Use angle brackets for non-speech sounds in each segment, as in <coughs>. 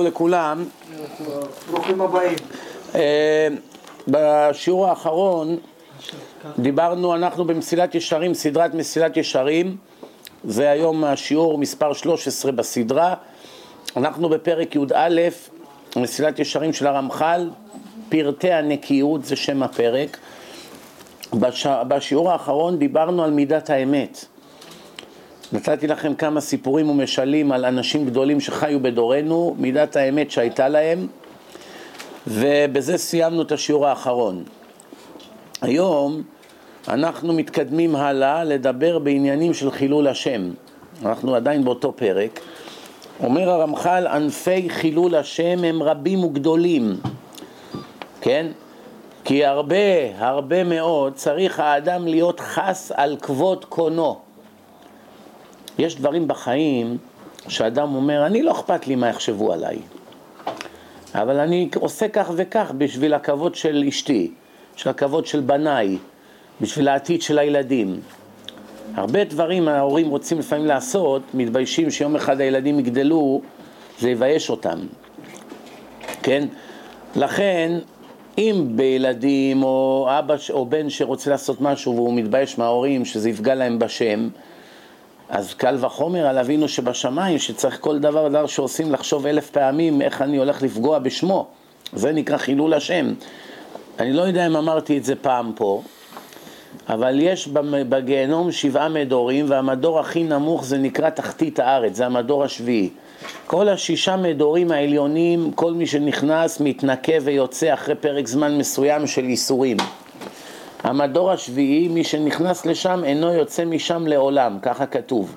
לכולם. ברוכים הבאים. אה, בשיעור האחרון דיברנו, אנחנו במסילת ישרים, סדרת מסילת ישרים, זה היום השיעור מספר 13 בסדרה. אנחנו בפרק י"א, מסילת ישרים של הרמח"ל, פרטי הנקיות זה שם הפרק. בש... בשיעור האחרון דיברנו על מידת האמת. נתתי לכם כמה סיפורים ומשלים על אנשים גדולים שחיו בדורנו, מידת האמת שהייתה להם, ובזה סיימנו את השיעור האחרון. היום אנחנו מתקדמים הלאה לדבר בעניינים של חילול השם. אנחנו עדיין באותו פרק. אומר הרמח"ל, ענפי חילול השם הם רבים וגדולים, כן? כי הרבה, הרבה מאוד צריך האדם להיות חס על כבוד קונו. יש דברים בחיים שאדם אומר, אני לא אכפת לי מה יחשבו עליי, אבל אני עושה כך וכך בשביל הכבוד של אשתי, של הכבוד של בניי, בשביל העתיד של הילדים. הרבה דברים ההורים רוצים לפעמים לעשות, מתביישים שיום אחד הילדים יגדלו, זה יבייש אותם, כן? לכן, אם בילדים או אבא או בן שרוצה לעשות משהו והוא מתבייש מההורים שזה יפגע להם בשם, אז קל וחומר על אבינו שבשמיים, שצריך כל דבר דבר שעושים לחשוב אלף פעמים איך אני הולך לפגוע בשמו. זה נקרא חילול השם. אני לא יודע אם אמרתי את זה פעם פה, אבל יש בגיהנום שבעה מדורים, והמדור הכי נמוך זה נקרא תחתית הארץ, זה המדור השביעי. כל השישה מדורים העליונים, כל מי שנכנס מתנקה ויוצא אחרי פרק זמן מסוים של ייסורים. המדור השביעי, מי שנכנס לשם אינו יוצא משם לעולם, ככה כתוב.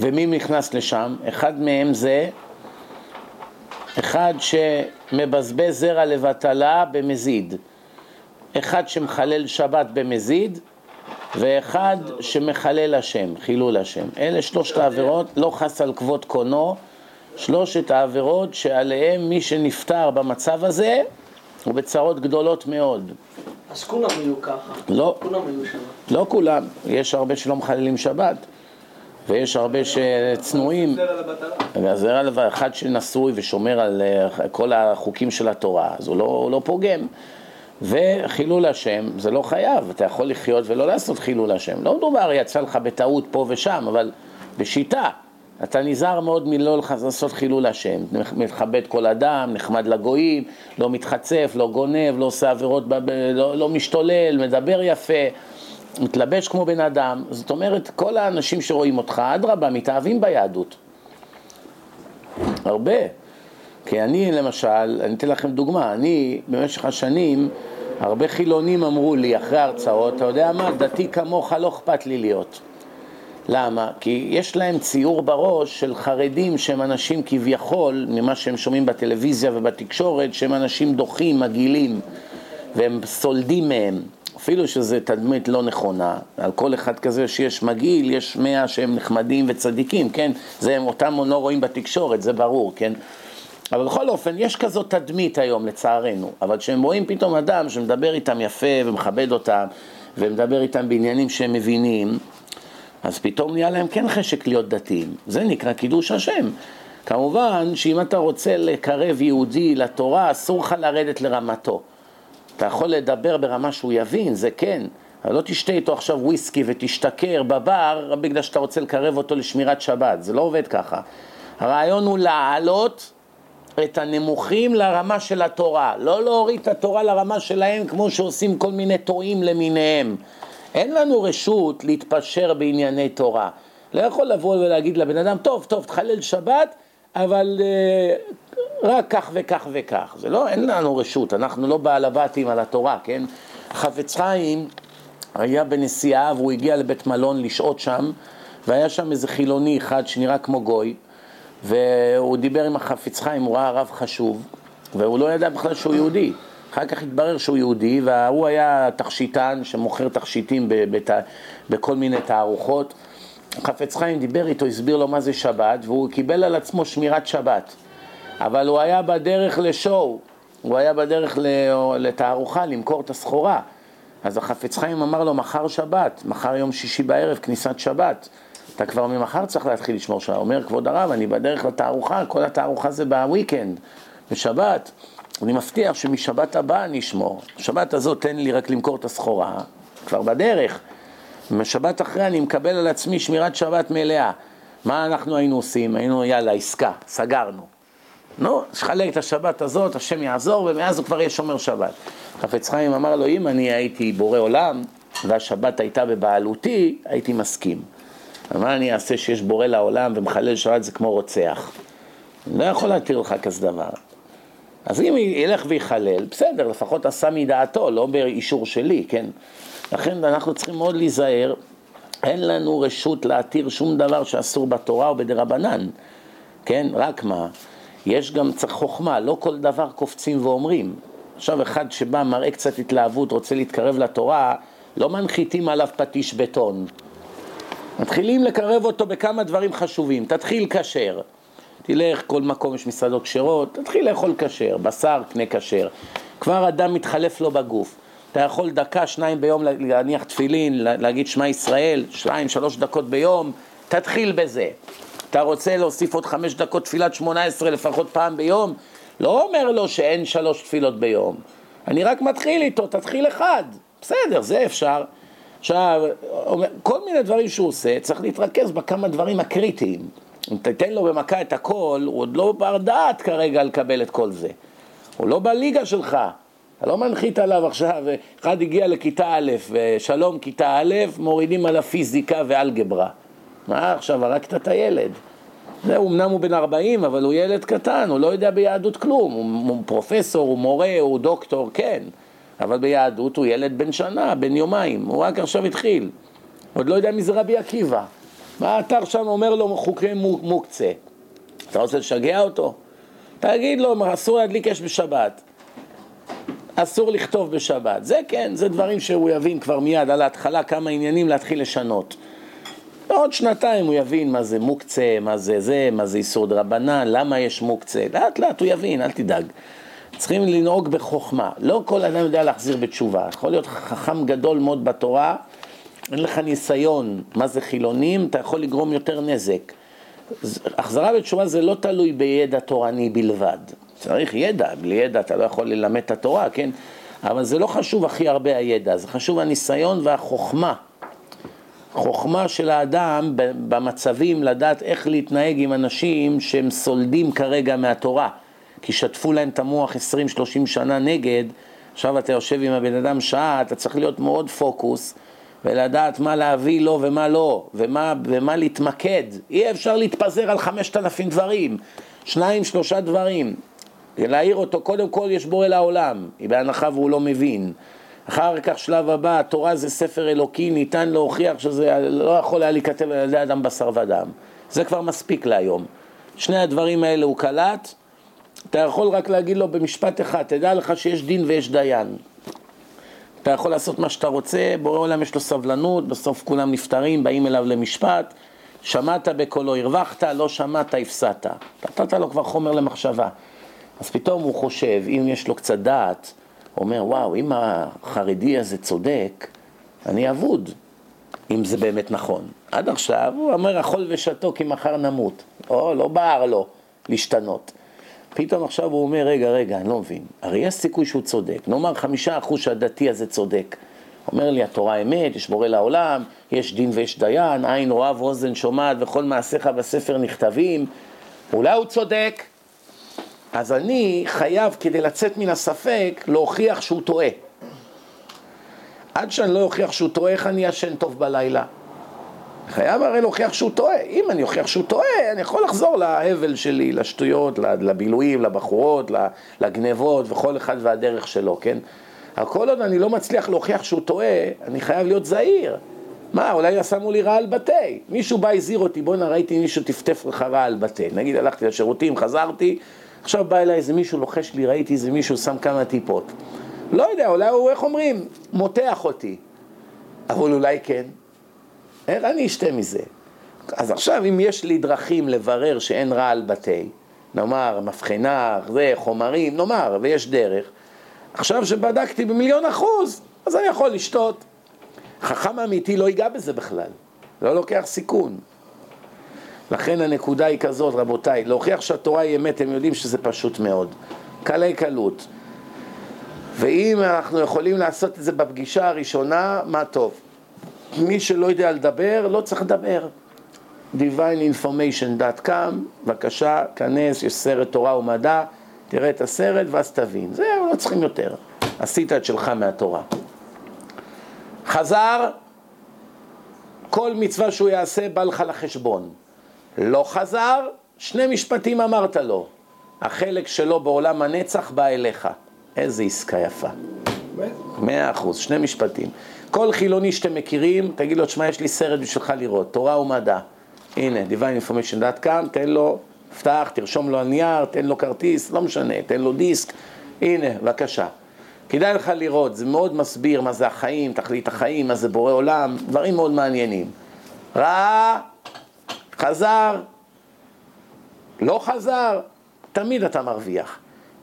ומי נכנס לשם? אחד מהם זה אחד שמבזבז זרע לבטלה במזיד, אחד שמחלל שבת במזיד, ואחד שמחלל השם, חילול השם. אלה שלושת העבירות, לא חס על כבוד קונו, שלושת העבירות שעליהם מי שנפטר במצב הזה הוא בצרות גדולות מאוד. אז כולם יהיו ככה. לא. כולם יהיו שם. לא כולם, יש הרבה שלא מחללים שבת, ויש הרבה שצנועים. הזרע לבטלה. אחד שנשוי ושומר על אה, כל החוקים של התורה, אז הוא לא, לא פוגם. וחילול השם, זה לא חייב, אתה יכול לחיות ולא לעשות חילול השם. לא מדובר, יצא לך בטעות פה ושם, אבל בשיטה. אתה נזהר מאוד מלא לעשות חילול השם, מכבד כל אדם, נחמד לגויים, לא מתחצף, לא גונב, לא עושה עבירות, לא, לא משתולל, מדבר יפה, מתלבש כמו בן אדם. זאת אומרת, כל האנשים שרואים אותך, אדרבה, מתאהבים ביהדות. הרבה. כי אני למשל, אני אתן לכם דוגמה, אני במשך השנים, הרבה חילונים אמרו לי אחרי ההרצאות, אתה יודע מה, דתי כמוך לא אכפת לי להיות. למה? כי יש להם ציור בראש של חרדים שהם אנשים כביכול, ממה שהם שומעים בטלוויזיה ובתקשורת, שהם אנשים דוחים, מגעילים, והם סולדים מהם. אפילו שזו תדמית לא נכונה, על כל אחד כזה שיש מגעיל, יש מאה שהם נחמדים וצדיקים, כן? זה הם אותם לא רואים בתקשורת, זה ברור, כן? אבל בכל אופן, יש כזאת תדמית היום, לצערנו. אבל כשהם רואים פתאום אדם שמדבר איתם יפה ומכבד אותם, ומדבר איתם בעניינים שהם מבינים, אז פתאום נהיה להם כן חשק להיות דתיים. זה נקרא קידוש השם. כמובן שאם אתה רוצה לקרב יהודי לתורה, אסור לך לרדת לרמתו. אתה יכול לדבר ברמה שהוא יבין, זה כן, אבל לא תשתה איתו עכשיו וויסקי ותשתכר בבר בגלל שאתה רוצה לקרב אותו לשמירת שבת, זה לא עובד ככה. הרעיון הוא להעלות את הנמוכים לרמה של התורה, לא להוריד את התורה לרמה שלהם כמו שעושים כל מיני טועים למיניהם. אין לנו רשות להתפשר בענייני תורה. לא יכול לבוא ולהגיד לבן אדם, טוב, טוב, תחלל שבת, אבל אה, רק כך וכך וכך. זה לא, אין לנו רשות, אנחנו לא בעל הבתים על התורה, כן? חפץ חיים היה בנסיעה והוא הגיע לבית מלון לשהות שם, והיה שם איזה חילוני אחד שנראה כמו גוי, והוא דיבר עם החפץ חיים, הוא ראה רב חשוב, והוא לא ידע בכלל שהוא יהודי. אחר כך התברר שהוא יהודי, והוא היה תכשיטן שמוכר תכשיטים בת... בכל מיני תערוכות. חפץ חיים דיבר איתו, הסביר לו מה זה שבת, והוא קיבל על עצמו שמירת שבת. אבל הוא היה בדרך לשואו, הוא היה בדרך לתערוכה, למכור את הסחורה. אז החפץ חיים אמר לו, מחר שבת, מחר יום שישי בערב, כניסת שבת. אתה כבר ממחר צריך להתחיל לשמור שבת. אומר כבוד הרב, אני בדרך לתערוכה, כל התערוכה זה בוויקנד, בשבת. אני מבטיח שמשבת הבאה אני אשמור. שבת הזאת תן לי רק למכור את הסחורה, כבר בדרך. משבת אחרי אני מקבל על עצמי שמירת שבת מלאה. מה אנחנו היינו עושים? היינו, יאללה, עסקה, סגרנו. נו, שחלק את השבת הזאת, השם יעזור, ומאז הוא כבר יהיה שומר שבת. חפץ חיים אמר לו, אם אני הייתי בורא עולם, והשבת הייתה בבעלותי, הייתי מסכים. מה אני אעשה שיש בורא לעולם ומחלל שבת זה כמו רוצח? אני לא יכול להתיר לך כזה דבר. אז אם ילך ויחלל, בסדר, לפחות עשה מדעתו, לא באישור שלי, כן? לכן אנחנו צריכים מאוד להיזהר, אין לנו רשות להתיר שום דבר שאסור בתורה או בדרבנן, כן? רק מה? יש גם צריך חוכמה, לא כל דבר קופצים ואומרים. עכשיו אחד שבא, מראה קצת התלהבות, רוצה להתקרב לתורה, לא מנחיתים עליו פטיש בטון. מתחילים לקרב אותו בכמה דברים חשובים. תתחיל כשר. תלך, כל מקום יש מסעדות כשרות, תתחיל לאכול כשר, בשר, קנה כשר. כבר אדם מתחלף לו בגוף. אתה יכול דקה, שניים ביום להניח תפילין, להגיד שמע ישראל, שתיים, שלוש דקות ביום, תתחיל בזה. אתה רוצה להוסיף עוד חמש דקות תפילת שמונה עשרה לפחות פעם ביום? לא אומר לו שאין שלוש תפילות ביום. אני רק מתחיל איתו, תתחיל אחד. בסדר, זה אפשר. עכשיו, כל מיני דברים שהוא עושה, צריך להתרכז בכמה דברים הקריטיים. אם תיתן לו במכה את הכל, הוא עוד לא בר דעת כרגע לקבל את כל זה. הוא לא בליגה שלך. אתה לא מנחית עליו עכשיו, אחד הגיע לכיתה א', ושלום כיתה א', מורידים עליו פיזיקה ואלגברה. מה עכשיו, הרגת את הילד. זה, אמנם הוא בן 40, אבל הוא ילד קטן, הוא לא יודע ביהדות כלום. הוא פרופסור, הוא מורה, הוא דוקטור, כן. אבל ביהדות הוא ילד בן שנה, בן יומיים, הוא רק עכשיו התחיל. עוד לא יודע מי זה רבי עקיבא. מה אתה עכשיו אומר לו חוקי מוקצה? אתה רוצה לשגע אותו? תגיד לו, אסור להדליק אש בשבת. אסור לכתוב בשבת. זה כן, זה דברים שהוא יבין כבר מיד על ההתחלה כמה עניינים להתחיל לשנות. בעוד שנתיים הוא יבין מה זה מוקצה, מה זה זה, מה זה איסור דרבנן, למה יש מוקצה. לאט לאט הוא יבין, אל תדאג. צריכים לנהוג בחוכמה. לא כל אדם יודע להחזיר בתשובה. יכול להיות חכם גדול מאוד בתורה, אין לך ניסיון מה זה חילונים, אתה יכול לגרום יותר נזק. החזרה בתשובה זה לא תלוי בידע תורני בלבד. צריך ידע, בלי ידע אתה לא יכול ללמד את התורה, כן? אבל זה לא חשוב הכי הרבה הידע, זה חשוב הניסיון והחוכמה. חוכמה של האדם במצבים לדעת איך להתנהג עם אנשים שהם סולדים כרגע מהתורה. כי שטפו להם את המוח 20-30 שנה נגד, עכשיו אתה יושב עם הבן אדם שעה, אתה צריך להיות מאוד פוקוס ולדעת מה להביא לו ומה לא, ומה, ומה להתמקד. אי אפשר להתפזר על 5,000 דברים, שניים, שלושה דברים. להעיר אותו, קודם כל יש בורא לעולם, בהנחה והוא לא מבין. אחר כך שלב הבא, התורה זה ספר אלוקי, ניתן להוכיח שזה לא יכול היה להיכתב על ידי אדם בשר ודם. זה כבר מספיק להיום. שני הדברים האלה הוא קלט, אתה יכול רק להגיד לו במשפט אחד, תדע לך שיש דין ויש דיין. אתה יכול לעשות מה שאתה רוצה, בורא עולם יש לו סבלנות, בסוף כולם נפטרים, באים אליו למשפט, שמעת בקולו, הרווחת, לא שמעת, הפסדת. נתת לו כבר חומר למחשבה. אז פתאום הוא חושב, אם יש לו קצת דעת, הוא אומר, וואו, אם החרדי הזה צודק, אני אבוד, אם זה באמת נכון. עד עכשיו הוא אומר, אכול ושתו כי מחר נמות. או, לא בער לו להשתנות. פתאום עכשיו הוא אומר, רגע, רגע, אני לא מבין. הרי יש סיכוי שהוא צודק. נאמר חמישה אחוז שהדתי הזה צודק. אומר לי, התורה אמת, יש בורא לעולם, יש דין ויש דיין, עין רואה ואוזן שומעת וכל מעשיך בספר נכתבים. אולי הוא צודק, אז אני חייב, כדי לצאת מן הספק, להוכיח שהוא טועה. עד שאני לא אוכיח שהוא טועה, איך אני ישן טוב בלילה? חייב הרי להוכיח שהוא טועה. אם אני אוכיח שהוא טועה, אני יכול לחזור להבל שלי, לשטויות, לבילויים, לבחורות, לגנבות, וכל אחד והדרך שלו, כן? אבל כל עוד אני לא מצליח להוכיח שהוא טועה, אני חייב להיות זהיר. מה, אולי שמו לי רעל בתה. מישהו בא, הזהיר אותי, בואנה, ראיתי מישהו טפטף לך רעל בתה. נגיד, הלכתי לשירותים, חזרתי, עכשיו בא אליי איזה מישהו לוחש לי, ראיתי איזה מישהו שם כמה טיפות. לא יודע, אולי הוא, איך אומרים, מותח אותי. אבל אולי כן. איך אני אשתה מזה? אז עכשיו, אם יש לי דרכים לברר שאין רעל בתה, נאמר, מבחנה, זה, חומרים, נאמר, ויש דרך, עכשיו שבדקתי במיליון אחוז, אז אני יכול לשתות. חכם אמיתי לא ייגע בזה בכלל, לא לוקח סיכון. לכן הנקודה היא כזאת, רבותיי, להוכיח שהתורה היא אמת, הם יודעים שזה פשוט מאוד. קלי קלות. ואם אנחנו יכולים לעשות את זה בפגישה הראשונה, מה טוב. מי שלא יודע לדבר, לא צריך לדבר. divineinformation.com, בבקשה, כנס, יש סרט תורה ומדע, תראה את הסרט ואז תבין. זהו, לא צריכים יותר. עשית את שלך מהתורה. חזר, כל מצווה שהוא יעשה בא לך לחשבון. לא חזר, שני משפטים אמרת לו. החלק שלו בעולם הנצח בא אליך. איזה עסקה יפה. מאה אחוז, שני משפטים. כל חילוני שאתם מכירים, תגיד לו, תשמע, יש לי סרט בשבילך לראות, תורה ומדע. הנה, divineinformation.com, תן לו, פתח, תרשום לו על נייר, תן לו כרטיס, לא משנה, תן לו דיסק, הנה, בבקשה. כדאי לך לראות, זה מאוד מסביר מה זה החיים, תכלית החיים, מה זה בורא עולם, דברים מאוד מעניינים. ראה, חזר, לא חזר, תמיד אתה מרוויח.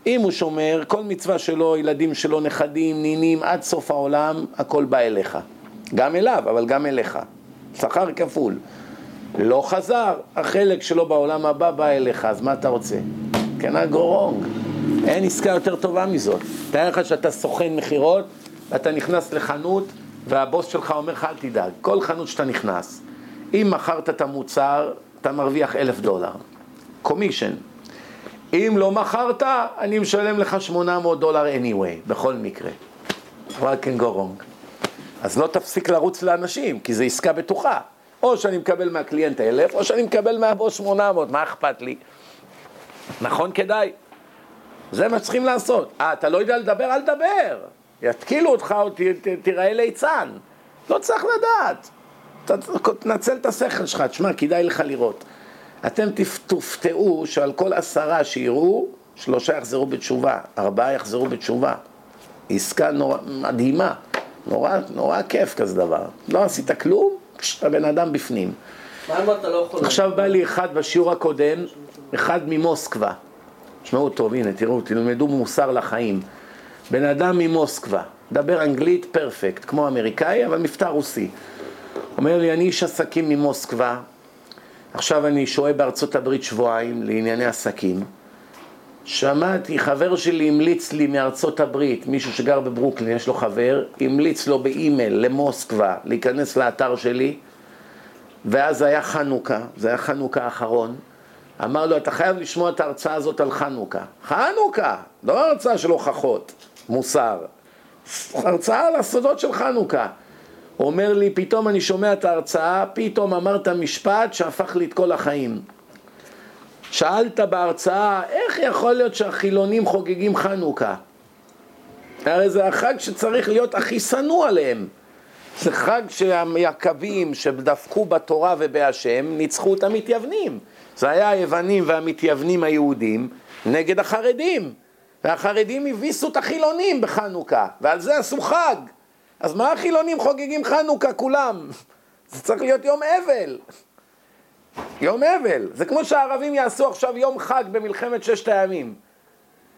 אם הוא שומר, כל מצווה שלו, ילדים שלו, נכדים, נינים, עד סוף העולם, הכל בא אליך. גם אליו, אבל גם אליך. שכר כפול. לא חזר, החלק שלו בעולם הבא בא אליך, אז מה אתה רוצה? כן, הגורונג. אין עסקה יותר טובה מזאת. תאר לך שאתה סוכן מכירות, ואתה נכנס לחנות, והבוס שלך אומר לך, אל תדאג, כל חנות שאתה נכנס, אם מכרת את המוצר, אתה מרוויח אלף דולר. קומישן. אם לא מכרת, אני משלם לך 800 דולר anyway, בכל מקרה. אבל כן גורונג. אז לא תפסיק לרוץ לאנשים, כי זו עסקה בטוחה. או שאני מקבל מהקליינט אלף, או שאני מקבל מהבוס 800, מה אכפת לי? נכון כדאי? זה מה שצריכים לעשות. אה, אתה לא יודע לדבר? אל תדבר. יתקילו אותך או ת, ת, תיראה ליצן. לא צריך לדעת. תנצל את השכל שלך, תשמע, כדאי לך לראות. אתם תופתעו שעל כל עשרה שיראו, שלושה יחזרו בתשובה, ארבעה יחזרו בתשובה. עסקה נורא, מדהימה, נורא, נורא כיף כזה דבר. לא עשית כלום, הבן אדם בפנים. מה לא יכול... עכשיו בא לי אחד בשיעור הקודם, אחד ממוסקבה. תשמעו טוב, הנה, תראו, תלמדו מוסר לחיים. בן אדם ממוסקבה, מדבר אנגלית פרפקט, כמו אמריקאי, אבל מבטא רוסי. אומר לי, אני איש עסקים ממוסקבה, עכשיו אני שוהה בארצות הברית שבועיים לענייני עסקים. שמעתי, חבר שלי המליץ לי מארצות הברית, מישהו שגר בברוקלין, יש לו חבר, המליץ לו באימייל למוסקבה להיכנס לאתר שלי, ואז היה חנוכה, זה היה חנוכה האחרון, אמר לו, אתה חייב לשמוע את ההרצאה הזאת על חנוכה. חנוכה, לא הרצאה של הוכחות, מוסר. הרצאה על הסודות של חנוכה. אומר לי, פתאום אני שומע את ההרצאה, פתאום אמרת משפט שהפך לי את כל החיים. שאלת בהרצאה, איך יכול להיות שהחילונים חוגגים חנוכה? הרי זה החג שצריך להיות הכי שנוא עליהם. זה חג שהיקבים שדפקו בתורה ובהשם ניצחו את המתייוונים. זה היה היוונים והמתייוונים היהודים נגד החרדים. והחרדים הביסו את החילונים בחנוכה, ועל זה עשו חג. אז מה החילונים חוגגים חנוכה כולם? <laughs> זה צריך להיות יום אבל. יום אבל. זה כמו שהערבים יעשו עכשיו יום חג במלחמת ששת הימים,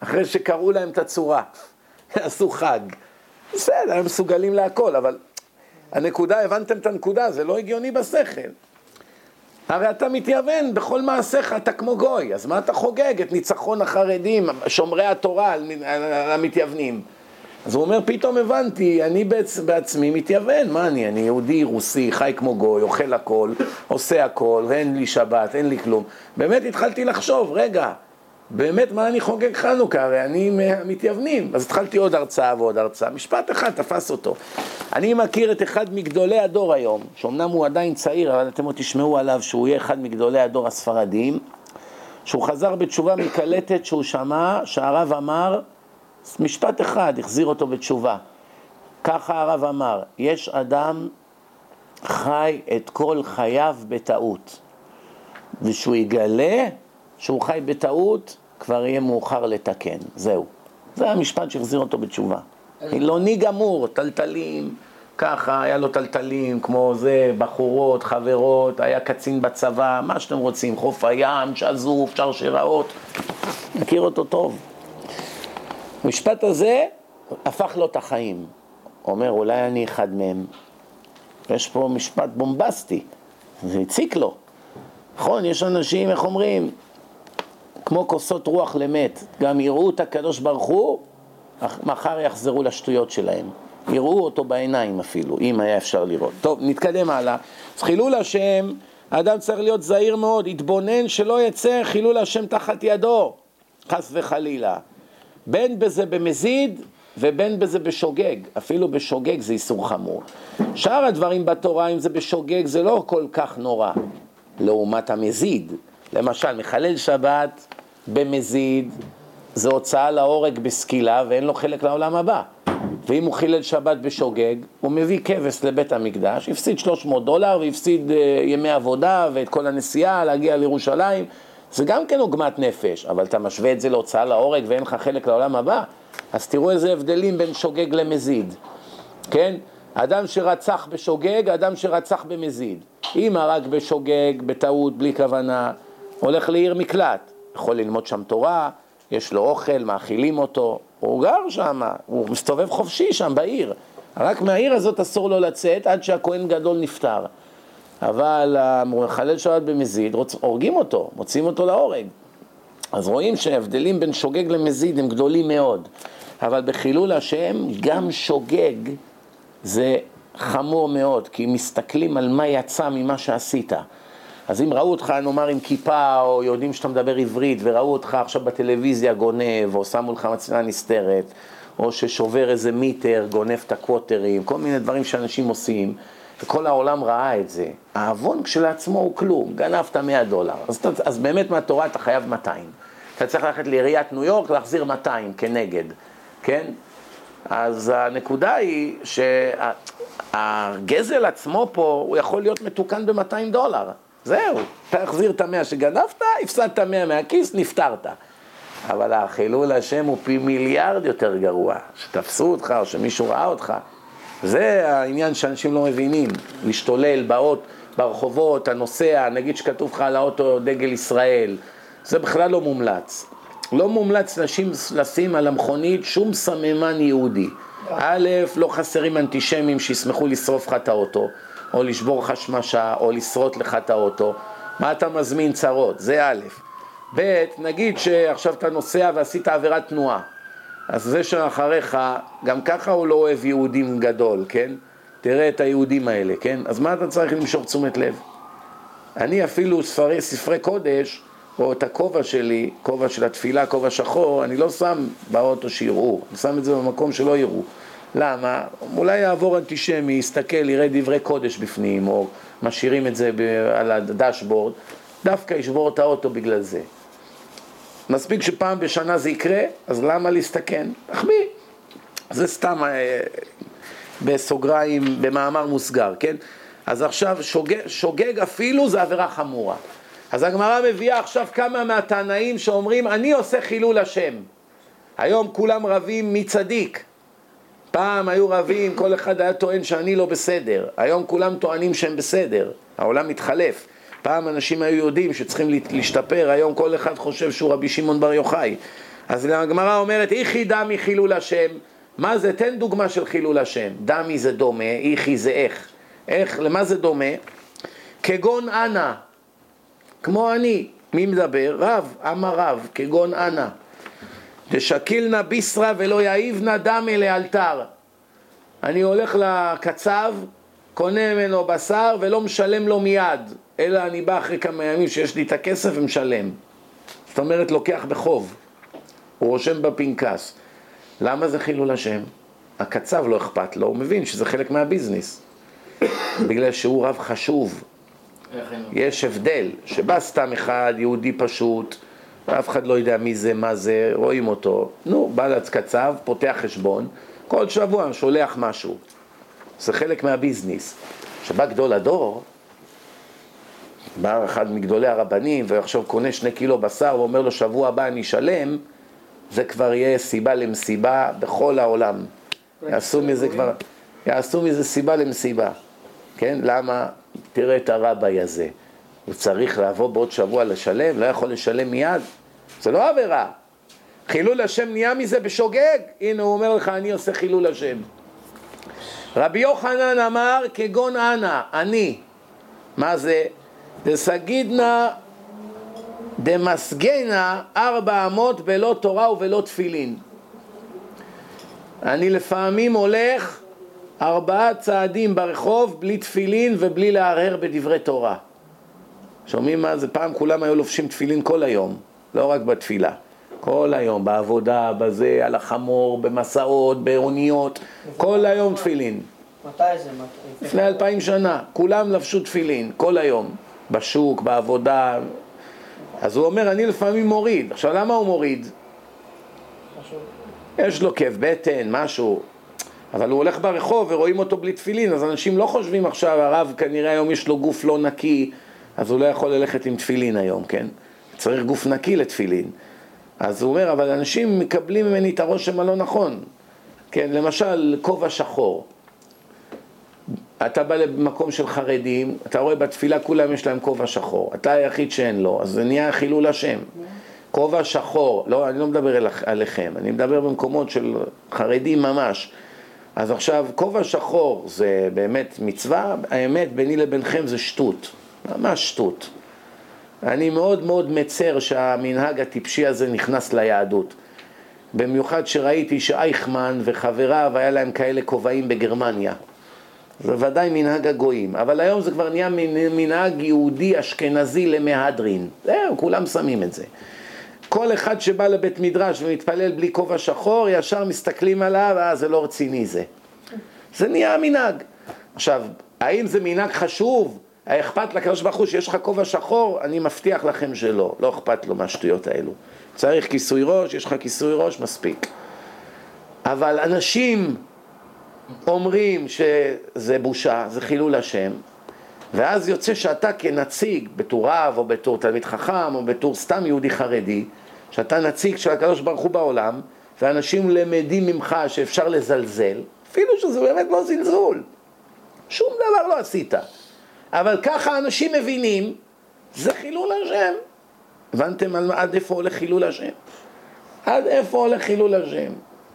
אחרי שקראו להם את הצורה. <laughs> יעשו חג. בסדר, הם מסוגלים להכל, אבל הנקודה, הבנתם את הנקודה, זה לא הגיוני בשכל. הרי אתה מתייוון בכל מעשיך, אתה כמו גוי, אז מה אתה חוגג? את ניצחון החרדים, שומרי התורה על, המתייוונים. אז הוא אומר, פתאום הבנתי, אני בעצ... בעצמי מתייוון, מה אני? אני יהודי, רוסי, חי כמו גוי, אוכל הכל, עושה הכל, ואין לי שבת, אין לי כלום. באמת התחלתי לחשוב, רגע, באמת מה אני חוגג חנוכה? הרי אני מתייוונים. אז התחלתי עוד הרצאה ועוד הרצאה. משפט אחד תפס אותו. אני מכיר את אחד מגדולי הדור היום, שאומנם הוא עדיין צעיר, אבל אתם עוד תשמעו עליו שהוא יהיה אחד מגדולי הדור הספרדיים, שהוא חזר בתשובה מקלטת שהוא שמע שהרב אמר, משפט אחד החזיר אותו בתשובה. ככה הרב אמר, יש אדם חי את כל חייו בטעות, ושהוא יגלה שהוא חי בטעות, כבר יהיה מאוחר לתקן, זהו. זה המשפט שהחזיר אותו בתשובה. חילוני גמור, טלטלים, ככה, היה לו טלטלים, כמו זה, בחורות, חברות, היה קצין בצבא, מה שאתם רוצים, חוף הים, שזוף, שרשראות, מכיר אותו טוב. המשפט הזה הפך לו את החיים. אומר, אולי אני אחד מהם. יש פה משפט בומבסטי, זה הציק לו. נכון, יש אנשים, איך אומרים, כמו כוסות רוח למת, גם יראו את הקדוש ברוך הוא, מחר יחזרו לשטויות שלהם. יראו אותו בעיניים אפילו, אם היה אפשר לראות. טוב, נתקדם הלאה. אז חילול השם, האדם צריך להיות זהיר מאוד, יתבונן שלא יצא חילול השם תחת ידו, חס וחלילה. בין בזה במזיד ובין בזה בשוגג, אפילו בשוגג זה איסור חמור. שאר הדברים בתורה, אם זה בשוגג, זה לא כל כך נורא, לעומת המזיד. למשל, מחלל שבת במזיד, זה הוצאה להורג בסקילה ואין לו חלק לעולם הבא. ואם הוא חילל שבת בשוגג, הוא מביא כבש לבית המקדש, הפסיד 300 דולר והפסיד uh, ימי עבודה ואת כל הנסיעה להגיע לירושלים, זה גם כן עוגמת נפש, אבל אתה משווה את זה להוצאה להורג ואין לך חלק לעולם הבא, אז תראו איזה הבדלים בין שוגג למזיד, כן? אדם שרצח בשוגג, אדם שרצח במזיד. אם הרג בשוגג, בטעות, בלי כוונה, הולך לעיר מקלט, יכול ללמוד שם תורה, יש לו אוכל, מאכילים אותו, הוא גר שם, הוא מסתובב חופשי שם בעיר. רק מהעיר הזאת אסור לו לצאת עד שהכהן גדול נפטר. אבל המחלל שבת במזיד, הורגים אותו, מוצאים אותו להורג. אז רואים שההבדלים בין שוגג למזיד הם גדולים מאוד. אבל בחילול השם, גם שוגג זה חמור מאוד, כי מסתכלים על מה יצא ממה שעשית. אז אם ראו אותך, נאמר, עם כיפה, או יודעים שאתה מדבר עברית, וראו אותך עכשיו בטלוויזיה גונב, או שמו לך מצלמה נסתרת, או ששובר איזה מיטר, גונב את הקווטרים, כל מיני דברים שאנשים עושים, וכל העולם ראה את זה. העוון כשלעצמו הוא כלום, גנבת 100 דולר. אז, אז באמת מהתורה אתה חייב 200. אתה צריך ללכת לעיריית ניו יורק להחזיר 200 כנגד, כן? אז הנקודה היא שהגזל עצמו פה, הוא יכול להיות מתוקן ב-200 דולר. זהו, תחזיר את המאה שגנבת, הפסדת מאה מהכיס, נפטרת. אבל החילול השם הוא פי מיליארד יותר גרוע, שתפסו אותך או שמישהו ראה אותך. זה העניין שאנשים לא מבינים, להשתולל באות, ברחובות, הנוסע, נגיד שכתוב לך על האוטו דגל ישראל, זה בכלל לא מומלץ. לא מומלץ נשים לשים על המכונית שום סממן יהודי. א', לא חסרים אנטישמים שישמחו לשרוף לך את האוטו. או לשבור לך שמשה, או לשרוט לך את האוטו, מה אתה מזמין צרות? זה א', ב', נגיד שעכשיו אתה נוסע ועשית עבירת תנועה, אז זה שאחריך, גם ככה הוא לא אוהב יהודים גדול, כן? תראה את היהודים האלה, כן? אז מה אתה צריך למשוך תשומת לב? אני אפילו ספרי, ספרי קודש, או את הכובע שלי, כובע של התפילה, כובע שחור, אני לא שם באוטו שיראו, אני שם את זה במקום שלא יראו. למה? אולי יעבור אנטישמי, יסתכל, יראה דברי קודש בפנים, או משאירים את זה על הדשבורד, דווקא ישבור את האוטו בגלל זה. מספיק שפעם בשנה זה יקרה, אז למה להסתכן? תחמיא. זה סתם אה, בסוגריים, במאמר מוסגר, כן? אז עכשיו שוגג, שוגג אפילו זה עבירה חמורה. אז הגמרא מביאה עכשיו כמה מהתנאים שאומרים, אני עושה חילול השם. היום כולם רבים מי צדיק. פעם היו רבים, כל אחד היה טוען שאני לא בסדר, היום כולם טוענים שהם בסדר, העולם מתחלף. פעם אנשים היו יודעים שצריכים להשתפר, היום כל אחד חושב שהוא רבי שמעון בר יוחאי. אז הגמרא אומרת, איכי דמי חילול השם, מה זה? תן דוגמה של חילול השם. דמי זה דומה, איכי זה איך. איך, למה זה דומה? כגון אנא, כמו אני. מי מדבר? רב, אמר רב, כגון אנא. דשקילנה ביסרא ולא יאיבנה דמי לאלתר. אני הולך לקצב, קונה ממנו בשר ולא משלם לו מיד, אלא אני בא אחרי כמה ימים שיש לי את הכסף ומשלם. זאת אומרת, לוקח בחוב. הוא רושם בפנקס. למה זה חילול השם? הקצב לא אכפת לו, הוא מבין שזה חלק מהביזנס. <coughs> בגלל שהוא רב חשוב. יש הבדל, שבא סתם אחד, יהודי פשוט, ואף אחד לא יודע מי זה, מה זה, רואים אותו. נו, בא קצב, פותח חשבון, כל שבוע שולח משהו. זה חלק מהביזנס. כשבא גדול הדור, בא אחד מגדולי הרבנים ועכשיו קונה שני קילו בשר ואומר לו שבוע הבא אני אשלם, זה כבר יהיה סיבה למסיבה בכל העולם. יעשו מזה כבר, יעשו מזה סיבה למסיבה. כן? למה? תראה את הרביי הזה. הוא צריך לבוא בעוד שבוע לשלם, לא יכול לשלם מיד. זה לא עבירה. חילול השם נהיה מזה בשוגג. הנה הוא אומר לך, אני עושה חילול השם. רבי יוחנן אמר, כגון אנא, אני. מה זה? דסגידנא דמסגנה ארבע אמות בלא תורה ובלא תפילין. אני לפעמים הולך ארבעה צעדים ברחוב בלי תפילין ובלי להרהר בדברי תורה. שומעים מה זה? פעם כולם היו לובשים תפילין כל היום, לא רק בתפילה. כל היום, בעבודה, בזה, על החמור, במסעות, באוניות, כל היום תפילין. מתי זה? לפני אלפיים שנה, כולם לבשו תפילין, כל היום, בשוק, בעבודה. אז הוא אומר, אני לפעמים מוריד. עכשיו, למה הוא מוריד? יש לו כאב בטן, משהו. אבל הוא הולך ברחוב ורואים אותו בלי תפילין, אז אנשים לא חושבים עכשיו, הרב כנראה היום יש לו גוף לא נקי, אז הוא לא יכול ללכת עם תפילין היום, כן? צריך גוף נקי לתפילין. אז הוא אומר, אבל אנשים מקבלים ממני את הרושם הלא נכון. כן, למשל, כובע שחור. אתה בא למקום של חרדים, אתה רואה בתפילה כולם יש להם כובע שחור. אתה היחיד שאין לו, אז זה נהיה חילול השם. כובע שחור, לא, אני לא מדבר עליכם, אני מדבר במקומות של חרדים ממש. אז עכשיו, כובע שחור זה באמת מצווה, האמת ביני לבינכם זה שטות, ממש שטות. אני מאוד מאוד מצר שהמנהג הטיפשי הזה נכנס ליהדות. במיוחד שראיתי שאייכמן וחבריו היה להם כאלה כובעים בגרמניה. זה ודאי מנהג הגויים, אבל היום זה כבר נהיה מנהג יהודי אשכנזי למהדרין. זהו, כולם שמים את זה. כל אחד שבא לבית מדרש ומתפלל בלי כובע שחור, ישר מסתכלים עליו, אה, זה לא רציני זה. זה נהיה המנהג. עכשיו, האם זה מנהג חשוב? אכפת לקדוש ברוך הוא שיש לך כובע שחור? אני מבטיח לכם שלא, לא אכפת לו מהשטויות האלו. צריך כיסוי ראש, יש לך כיסוי ראש, מספיק. אבל אנשים אומרים שזה בושה, זה חילול השם, ואז יוצא שאתה כנציג, בתור רב או בתור תלמיד חכם או בתור סתם יהודי חרדי, שאתה נציג של הקדוש ברוך הוא בעולם, ואנשים למדים ממך שאפשר לזלזל, אפילו שזה באמת לא זלזול, שום דבר לא עשית. אבל ככה אנשים מבינים, זה חילול השם. הבנתם עד איפה הולך חילול השם? עד איפה הולך חילול השם?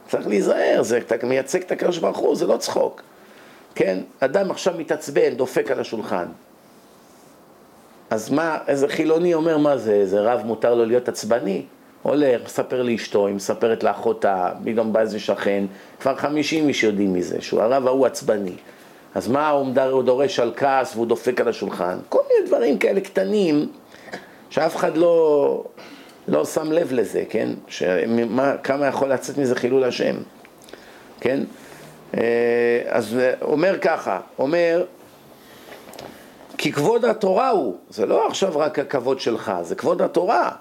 צריך להיזהר, זה, אתה מייצג את הקדוש ברוך הוא, זה לא צחוק. כן? אדם עכשיו מתעצבן, דופק על השולחן. אז מה, איזה חילוני אומר, מה זה, איזה רב מותר לו להיות עצבני? הולך, מספר לאשתו, היא מספרת לאחותה, פתאום בא איזה שכן, כבר חמישים איש יודעים מזה, שהוא הרב ההוא עצבני. אז מה הוא, הוא דורש על כעס והוא דופק על השולחן? כל מיני דברים כאלה קטנים, שאף אחד לא, לא שם לב לזה, כן? שמה, כמה יכול לצאת מזה חילול השם, כן? אה, אז אומר ככה, אומר, כי כבוד התורה הוא, זה לא עכשיו רק הכבוד שלך, זה כבוד התורה.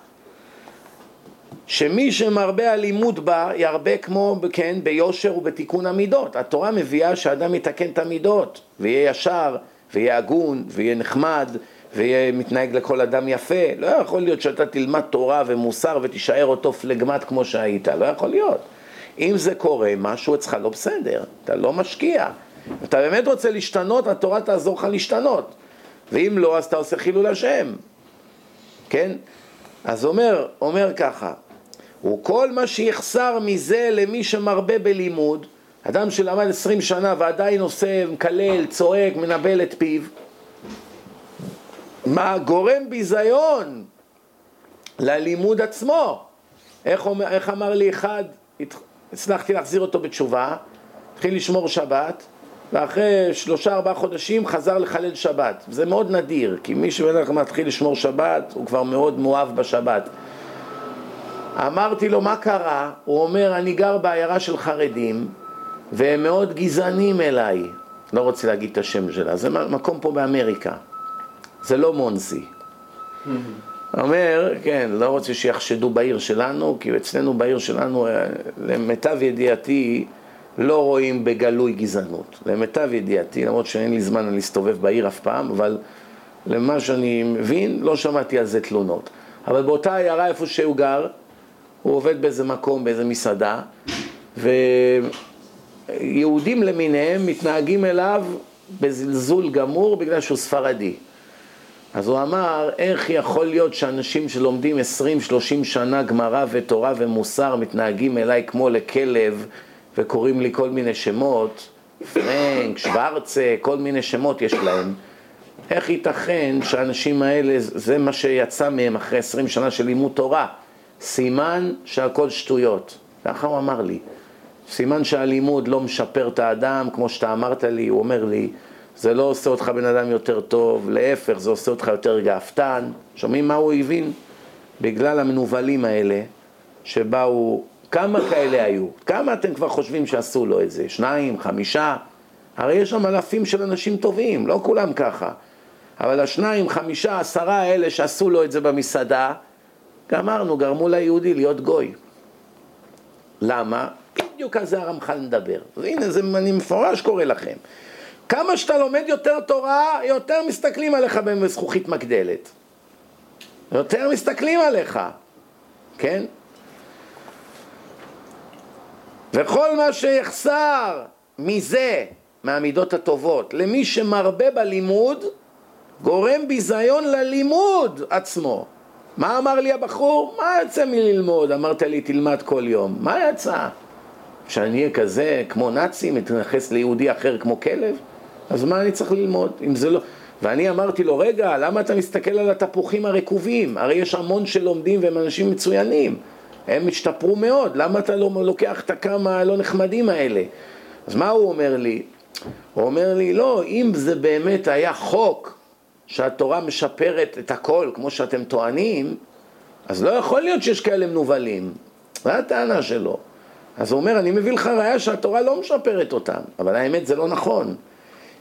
שמי שמרבה הלימוד בה ירבה כמו, כן, ביושר ובתיקון המידות. התורה מביאה שאדם יתקן את המידות, ויהיה ישר, ויהיה הגון, ויהיה נחמד, ויהיה מתנהג לכל אדם יפה. לא יכול להיות שאתה תלמד תורה ומוסר ותישאר אותו פלגמט כמו שהיית, לא יכול להיות. אם זה קורה, משהו אצלך לא בסדר, אתה לא משקיע. אתה באמת רוצה להשתנות, התורה תעזור לך להשתנות. ואם לא, אז אתה עושה חילול השם. כן? אז אומר, אומר ככה, וכל מה שיחסר מזה למי שמרבה בלימוד, אדם שלמד עשרים שנה ועדיין עושה, מקלל, צועק, מנבל את פיו, מה גורם ביזיון ללימוד עצמו. איך, אומר, איך אמר לי אחד, הצלחתי להחזיר אותו בתשובה, התחיל לשמור שבת, ואחרי שלושה ארבעה חודשים חזר לחלל שבת. זה מאוד נדיר, כי מי שבדרך כלל מתחיל לשמור שבת, הוא כבר מאוד מאוהב בשבת. אמרתי לו, מה קרה? הוא אומר, אני גר בעיירה של חרדים, והם מאוד גזענים אליי. לא רוצה להגיד את השם שלה, זה מקום פה באמריקה. זה לא מונסי. אומר, כן, לא רוצה שיחשדו בעיר שלנו, כי אצלנו בעיר שלנו, אה, למיטב ידיעתי, לא רואים בגלוי גזענות. למיטב ידיעתי, למרות שאין לי זמן להסתובב בעיר אף פעם, אבל למה שאני מבין, לא שמעתי על זה תלונות. אבל באותה עיירה איפה שהוא גר, הוא עובד באיזה מקום, באיזה מסעדה, ויהודים למיניהם מתנהגים אליו בזלזול גמור בגלל שהוא ספרדי. אז הוא אמר, איך יכול להיות שאנשים שלומדים 20-30 שנה גמרא ותורה ומוסר מתנהגים אליי כמו לכלב וקוראים לי כל מיני שמות, פרנק, שוורצה, כל מיני שמות יש להם, איך ייתכן שהאנשים האלה, זה מה שיצא מהם אחרי עשרים שנה של לימוד תורה, סימן שהכל שטויות. ככה הוא אמר לי. סימן שהלימוד לא משפר את האדם, כמו שאתה אמרת לי, הוא אומר לי, זה לא עושה אותך בן אדם יותר טוב, להפך, זה עושה אותך יותר גאוותן. שומעים מה הוא הבין? בגלל המנוולים האלה, שבאו, כמה כאלה היו? כמה אתם כבר חושבים שעשו לו את זה? שניים, חמישה? הרי יש שם אלפים של אנשים טובים, לא כולם ככה. אבל השניים, חמישה, עשרה האלה שעשו לו את זה במסעדה, גמרנו, גרמו ליהודי להיות גוי. למה? בדיוק על זה הרמח"ל מדבר. הנה, זה אני מפורש קורא לכם. כמה שאתה לומד יותר תורה, יותר מסתכלים עליך בזכוכית מגדלת. יותר מסתכלים עליך, כן? וכל מה שיחסר מזה, מהמידות הטובות, למי שמרבה בלימוד, גורם ביזיון ללימוד עצמו. מה אמר לי הבחור? מה יצא מללמוד? אמרת לי, תלמד כל יום. מה יצא? שאני אהיה כזה כמו נאצי, מתייחס ליהודי אחר כמו כלב? אז מה אני צריך ללמוד? אם זה לא... ואני אמרתי לו, רגע, למה אתה מסתכל על התפוחים הרקובים? הרי יש המון שלומדים והם אנשים מצוינים. הם השתפרו מאוד, למה אתה לא לוקח את הכמה הלא נחמדים האלה? אז מה הוא אומר לי? הוא אומר לי, לא, אם זה באמת היה חוק שהתורה משפרת את הכל, כמו שאתם טוענים, אז לא יכול להיות שיש כאלה מנוולים. זו הטענה שלו. אז הוא אומר, אני מביא לך ראיה שהתורה לא משפרת אותם, אבל האמת זה לא נכון.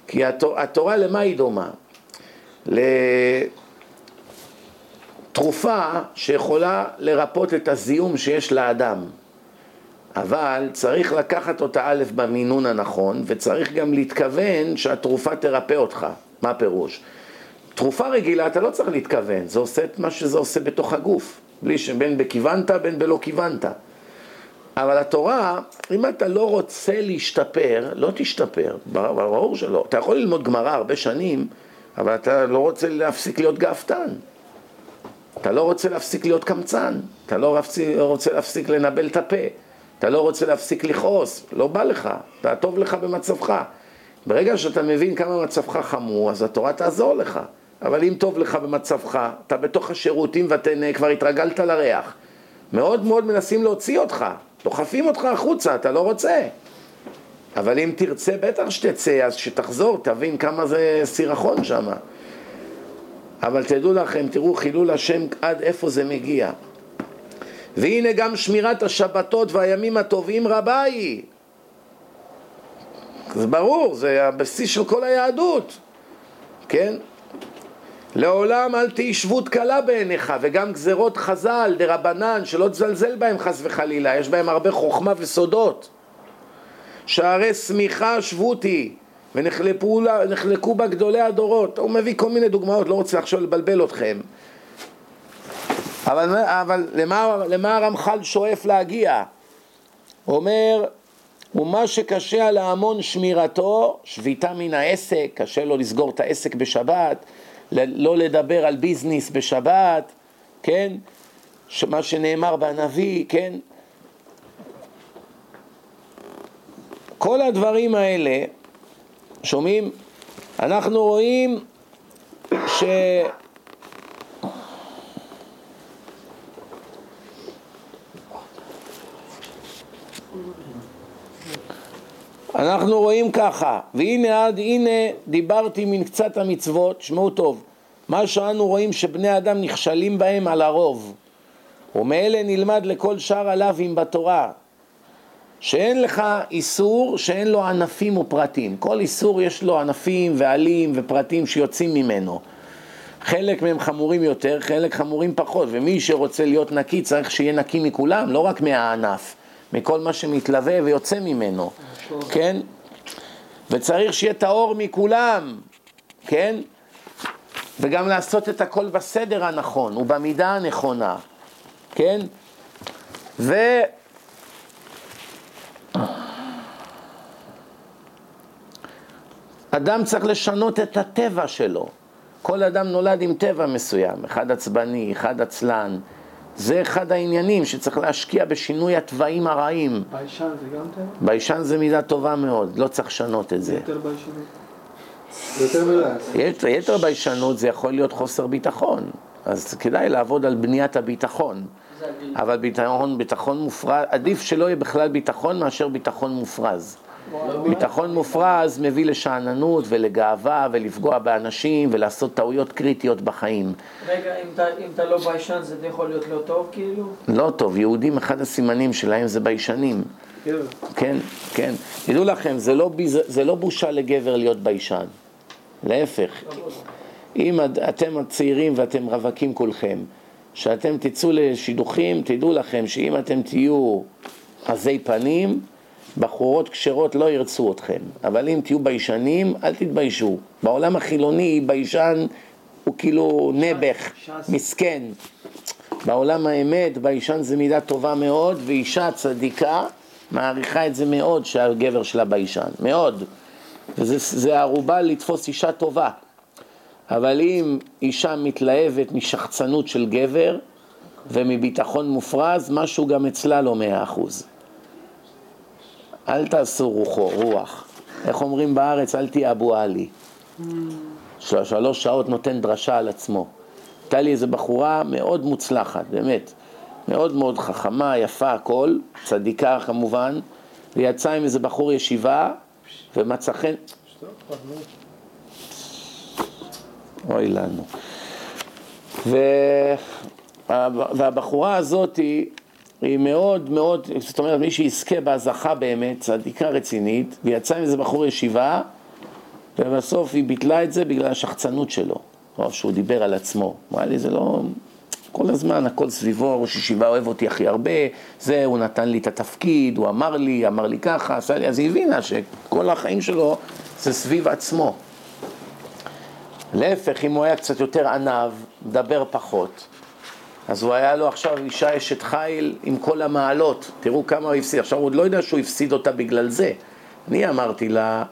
כי התורה, התורה למה היא דומה? לתרופה שיכולה לרפות את הזיהום שיש לאדם. אבל צריך לקחת אותה א' במינון הנכון, וצריך גם להתכוון שהתרופה תרפא אותך. מה הפירוש? תרופה רגילה אתה לא צריך להתכוון, זה עושה את מה שזה עושה בתוך הגוף, בלי שבין בכיוונת בין בלא כיוונת. אבל התורה, אם אתה לא רוצה להשתפר, לא תשתפר, ברור שלא. אתה יכול ללמוד גמרא הרבה שנים, אבל אתה לא רוצה להפסיק להיות גאוותן. אתה לא רוצה להפסיק להיות קמצן, אתה לא רוצה להפסיק לנבל את הפה, אתה לא רוצה להפסיק לכעוס, לא בא לך, אתה טוב לך במצבך. ברגע שאתה מבין כמה מצבך חמור, אז התורה תעזור לך. אבל אם טוב לך במצבך, אתה בתוך השירותים ואתה כבר התרגלת לריח. מאוד מאוד מנסים להוציא אותך, דוחפים אותך החוצה, אתה לא רוצה. אבל אם תרצה, בטח שתצא, אז שתחזור, תבין כמה זה סירחון שם. אבל תדעו לכם, תראו חילול השם עד איפה זה מגיע. והנה גם שמירת השבתות והימים הטובים רבה היא. זה ברור, זה הבסיס של כל היהדות, כן? לעולם אל תהי שבות קלה בעיניך, וגם גזרות חז"ל, דה רבנן, שלא תזלזל בהם חס וחלילה, יש בהם הרבה חוכמה וסודות. שערי שמיכה שבותי, ונחלקו בה גדולי הדורות. הוא מביא כל מיני דוגמאות, לא רוצה עכשיו לבלבל אתכם. אבל, אבל למה, למה הרמח"ל שואף להגיע? אומר, ומה שקשה על ההמון שמירתו, שביתה מן העסק, קשה לו לסגור את העסק בשבת, לא לדבר על ביזנס בשבת, כן? מה שנאמר בנביא, כן? כל הדברים האלה, שומעים? אנחנו רואים ש... אנחנו רואים ככה, והנה עד הנה דיברתי מן קצת המצוות, שמעו טוב, מה שאנו רואים שבני אדם נכשלים בהם על הרוב, ומאלה נלמד לכל שאר הלאווים בתורה, שאין לך איסור שאין לו ענפים ופרטים, כל איסור יש לו ענפים ועלים ופרטים שיוצאים ממנו. חלק מהם חמורים יותר, חלק חמורים פחות, ומי שרוצה להיות נקי צריך שיהיה נקי מכולם, לא רק מהענף, מכל מה שמתלווה ויוצא ממנו. כן? וצריך שיהיה טהור מכולם, כן? וגם לעשות את הכל בסדר הנכון ובמידה הנכונה, כן? ו... אדם צריך לשנות את הטבע שלו. כל אדם נולד עם טבע מסוים, אחד עצבני, אחד עצלן, זה אחד העניינים שצריך להשקיע בשינוי התכונות הרעות. ביישן זה גם טבע? ביישן זה מידה טובה מאוד, לא צריך לשנות את זה. יותר ביישנות? מדי. יתר ביישנות זה יכול להיות חוסר ביטחון, אז כדאי לעבוד על בניית הביטחון. אבל ביטחון, ביטחון מופרז, עדיף שלא יהיה בכלל ביטחון מאשר ביטחון מופרז. ביטחון מופרז מביא לשאננות ולגאווה ולפגוע באנשים ולעשות טעויות קריטיות בחיים. רגע, אם אתה, אם אתה לא ביישן זה יכול להיות לא טוב כאילו? לא טוב, יהודים אחד הסימנים שלהם זה ביישנים. כן, כן. תדעו לכם, זה לא. זה לא בושה לגבר להיות ביישן. להפך. אם אתם הצעירים ואתם רווקים כולכם, שאתם תצאו לשידוכים, תדעו לכם שאם אתם תהיו עזי פנים, בחורות כשרות לא ירצו אתכם, אבל אם תהיו ביישנים, אל תתביישו. בעולם החילוני ביישן הוא כאילו נעבך, מסכן. בעולם האמת ביישן זה מידה טובה מאוד, ואישה צדיקה מעריכה את זה מאוד שהגבר שלה ביישן, מאוד. וזה ערובה לתפוס אישה טובה. אבל אם אישה מתלהבת משחצנות של גבר ומביטחון מופרז, משהו גם אצלה לא מאה אחוז. אל תעשו רוחו, רוח. איך אומרים בארץ? אל תהיה אבו עלי. שלוש שעות נותן דרשה על עצמו. הייתה לי איזו בחורה מאוד מוצלחת, באמת. מאוד מאוד חכמה, יפה, הכל, צדיקה כמובן, והיא יצאה עם איזה בחור ישיבה, ומצא חן... אוי לנו. ו... והבחורה הזאת היא, מאוד מאוד, זאת אומרת מי שיזכה בה זכה באמת, צדיקה רצינית, והיא יצאה עם איזה בחור ישיבה, ובסוף היא ביטלה את זה בגלל השחצנות שלו, או שהוא דיבר על עצמו. אמרה לי, זה לא... כל הזמן הכל סביבו, ראש ישיבה אוהב אותי הכי הרבה, זה, הוא נתן לי את התפקיד, הוא אמר לי, אמר לי ככה, עשה לי, אז היא הבינה שכל החיים שלו זה סביב עצמו. להפך, אם הוא היה קצת יותר ענב, מדבר פחות, אז הוא היה לו עכשיו אישה אשת חיל עם כל המעלות, תראו כמה הוא הפסיד, עכשיו הוא עוד לא יודע שהוא הפסיד אותה בגלל זה. אני אמרתי לה,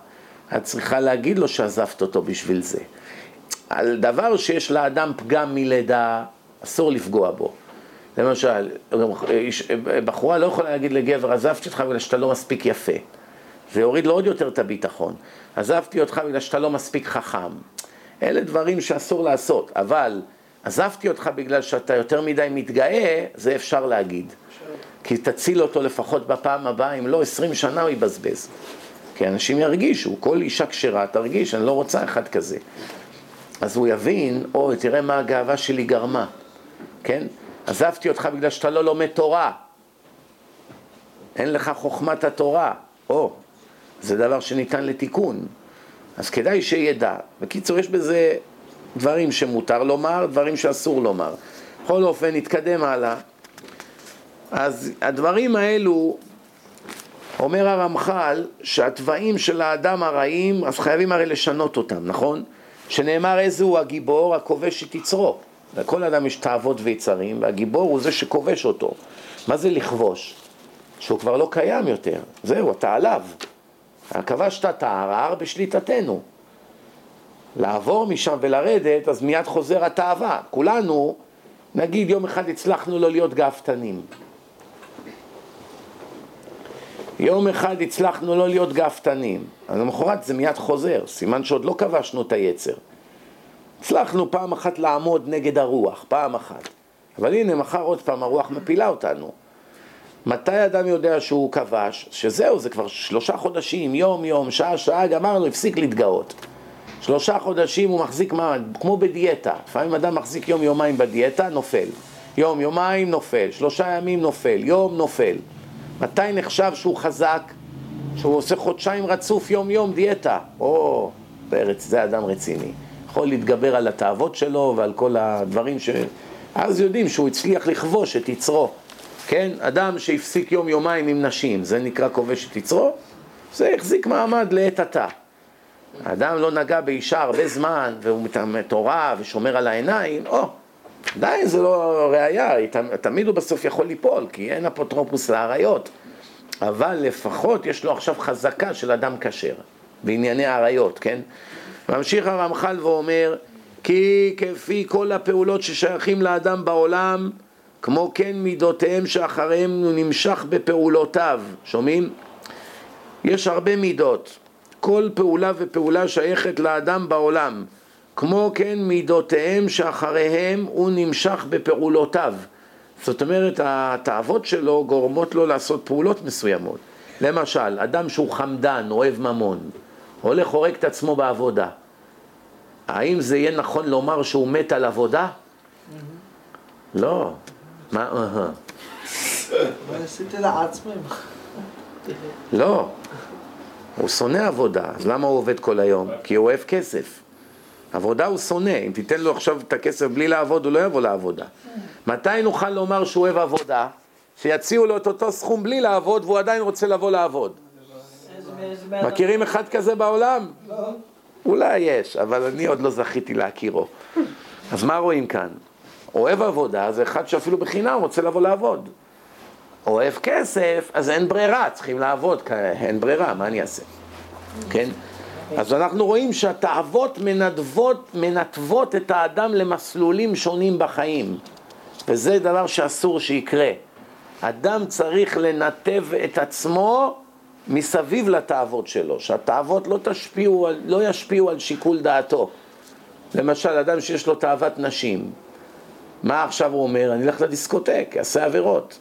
את צריכה להגיד לו שעזבת אותו בשביל זה. על דבר שיש לאדם פגם מלידה, אסור לפגוע בו. למשל, בחורה לא יכולה להגיד לגבר, עזבתי אותך בגלל שאתה לא מספיק יפה. זה יוריד לו עוד יותר את הביטחון. עזבתי אותך בגלל שאתה לא מספיק חכם. אלה דברים שאסור לעשות, אבל עזבתי אותך בגלל שאתה יותר מדי מתגאה, זה אפשר להגיד. כי תציל אותו לפחות בפעם הבאה, אם לא עשרים שנה הוא יבזבז. כי אנשים ירגישו, כל אישה כשרה תרגיש, אני לא רוצה אחד כזה. אז הוא יבין, אוי, תראה מה הגאווה שלי גרמה, כן? עזבתי אותך בגלל שאתה לא לומד תורה. אין לך חוכמת התורה. או, זה דבר שניתן לתיקון. אז כדאי שידע. בקיצור, יש בזה דברים שמותר לומר, דברים שאסור לומר. בכל אופן, נתקדם הלאה. אז הדברים האלו, אומר הרמח"ל, שהתוואים של האדם הרעים, אז חייבים הרי לשנות אותם, נכון? שנאמר איזה הוא הגיבור הכובש את יצרו. לכל אדם יש תאוות ויצרים, והגיבור הוא זה שכובש אותו. מה זה לכבוש? שהוא כבר לא קיים יותר. זהו, אתה עליו. כבשת את ההר, בשליטתנו. לעבור משם ולרדת, אז מיד חוזר התאווה. כולנו, נגיד יום אחד הצלחנו לא להיות גאוותנים. יום אחד הצלחנו לא להיות גאוותנים, אז למחרת זה מיד חוזר, סימן שעוד לא כבשנו את היצר. הצלחנו פעם אחת לעמוד נגד הרוח, פעם אחת. אבל הנה, מחר עוד פעם הרוח מפילה אותנו. מתי אדם יודע שהוא כבש? שזהו, זה כבר שלושה חודשים, יום יום, שעה שעה, גמרנו, הפסיק להתגאות. שלושה חודשים הוא מחזיק מעמד, כמו בדיאטה. לפעמים אדם מחזיק יום יומיים בדיאטה, נופל. יום יומיים נופל, שלושה ימים נופל, יום נופל. מתי נחשב שהוא חזק? שהוא עושה חודשיים רצוף יום יום דיאטה. או, בארץ, זה אדם רציני. יכול להתגבר על התאוות שלו ועל כל הדברים ש... אז יודעים שהוא הצליח לכבוש את יצרו. כן? אדם שהפסיק יום יומיים עם נשים, זה נקרא כובש את יצרו? זה החזיק מעמד לעת עתה. האדם לא נגע באישה הרבה זמן, והוא תורה ושומר על העיניים, או, עדיין זה לא ראייה, תמיד הוא בסוף יכול ליפול, כי אין אפוטרופוס לאריות. אבל לפחות יש לו עכשיו חזקה של אדם כשר, בענייני האריות, כן? ממשיך הרמח"ל ואומר, כי כפי כל הפעולות ששייכים לאדם בעולם, כמו כן מידותיהם שאחריהם הוא נמשך בפעולותיו, שומעים? יש הרבה מידות. כל פעולה ופעולה שייכת לאדם בעולם. כמו כן מידותיהם שאחריהם הוא נמשך בפעולותיו. זאת אומרת, התאוות שלו גורמות לו לעשות פעולות מסוימות. למשל, אדם שהוא חמדן, אוהב ממון, הולך הורג את עצמו בעבודה. האם זה יהיה נכון לומר שהוא מת על עבודה? לא. מה? אהה. עשיתי לעצמם. לא. הוא שונא עבודה, אז למה הוא עובד כל היום? כי הוא אוהב כסף. עבודה הוא שונא, אם תיתן לו עכשיו את הכסף בלי לעבוד, הוא לא יבוא לעבודה. מתי נוכל לומר שהוא אוהב עבודה? שיציעו לו את אותו סכום בלי לעבוד והוא עדיין רוצה לבוא לעבוד. מכירים אחד כזה בעולם? לא. אולי יש, אבל אני עוד לא זכיתי להכירו. אז מה רואים כאן? אוהב עבודה זה אחד שאפילו בחינם רוצה לבוא לעבוד. אוהב כסף, אז אין ברירה, צריכים לעבוד, אין ברירה, מה אני אעשה? כן? אז אנחנו רואים שהתאוות מנדבות, מנתבות את האדם למסלולים שונים בחיים. וזה דבר שאסור שיקרה. אדם צריך לנתב את עצמו מסביב לתאוות שלו, שהתאוות לא, תשפיעו, לא ישפיעו על שיקול דעתו. למשל, אדם שיש לו תאוות נשים, מה עכשיו הוא אומר? אני אלך לדיסקוטק, אעשה עבירות.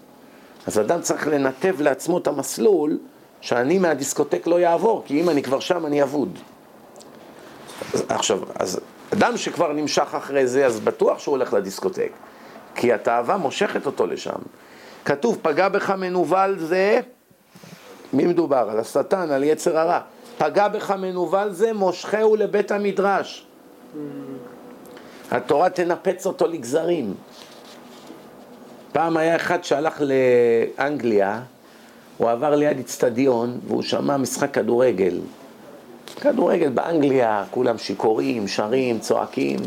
אז אדם צריך לנתב לעצמו את המסלול שאני מהדיסקוטק לא יעבור, כי אם אני כבר שם אני אבוד. עכשיו, אז אדם שכבר נמשך אחרי זה, אז בטוח שהוא הולך לדיסקוטק, כי התאווה מושכת אותו לשם. כתוב, פגע בך מנוול זה, מי מדובר? על השטן, על יצר הרע. פגע בך מנוול זה, מושכהו לבית המדרש. התורה תנפץ אותו לגזרים. פעם היה אחד שהלך לאנגליה, הוא עבר ליד אצטדיון והוא שמע משחק כדורגל. כדורגל באנגליה, כולם שיכורים, שרים, צועקים.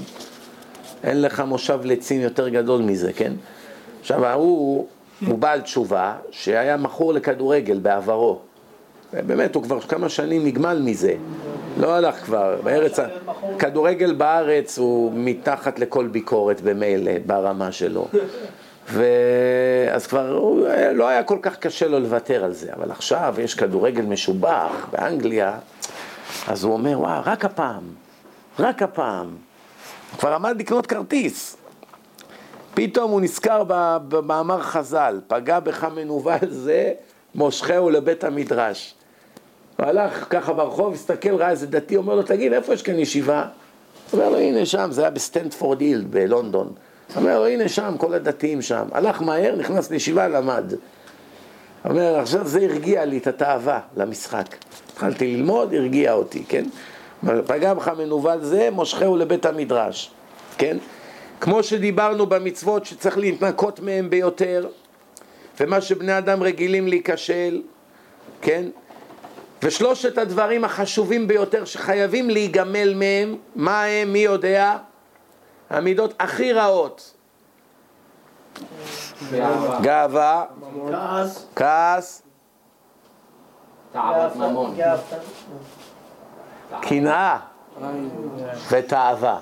אין לך מושב לצים יותר גדול מזה, כן? עכשיו, ההוא הוא בעל תשובה שהיה מכור לכדורגל בעברו. באמת, הוא כבר כמה שנים נגמל מזה. לא הלך כבר, בארץ, כדורגל בארץ הוא מתחת לכל ביקורת במילא, ברמה שלו. ואז כבר הוא, לא היה כל כך קשה לו לוותר על זה, אבל עכשיו יש כדורגל משובח באנגליה, אז הוא אומר, וואו, רק הפעם, רק הפעם. הוא כבר עמד לקנות כרטיס. פתאום הוא נזכר במאמר חז"ל, פגע בך מנוול זה, מושכהו לבית המדרש. הוא הלך ככה ברחוב, הסתכל, ראה איזה דתי, אומר לו, תגיד, איפה יש כאן ישיבה? הוא אומר לו, הנה שם, זה היה בסטנדפורד היל בלונדון. אומר הנה שם, כל הדתיים שם. הלך מהר, נכנס לישיבה, למד. אומר, עכשיו זה הרגיע לי את התאווה למשחק. התחלתי ללמוד, הרגיע אותי, כן? פגע בך מנוול זה, מושכהו לבית המדרש, כן? כמו שדיברנו במצוות שצריך להתנקות מהם ביותר, ומה שבני אדם רגילים להיכשל, כן? ושלושת הדברים החשובים ביותר שחייבים להיגמל מהם, מה הם, מי יודע? המידות הכי רעות. גאווה, כעס. קנאה ותאווה.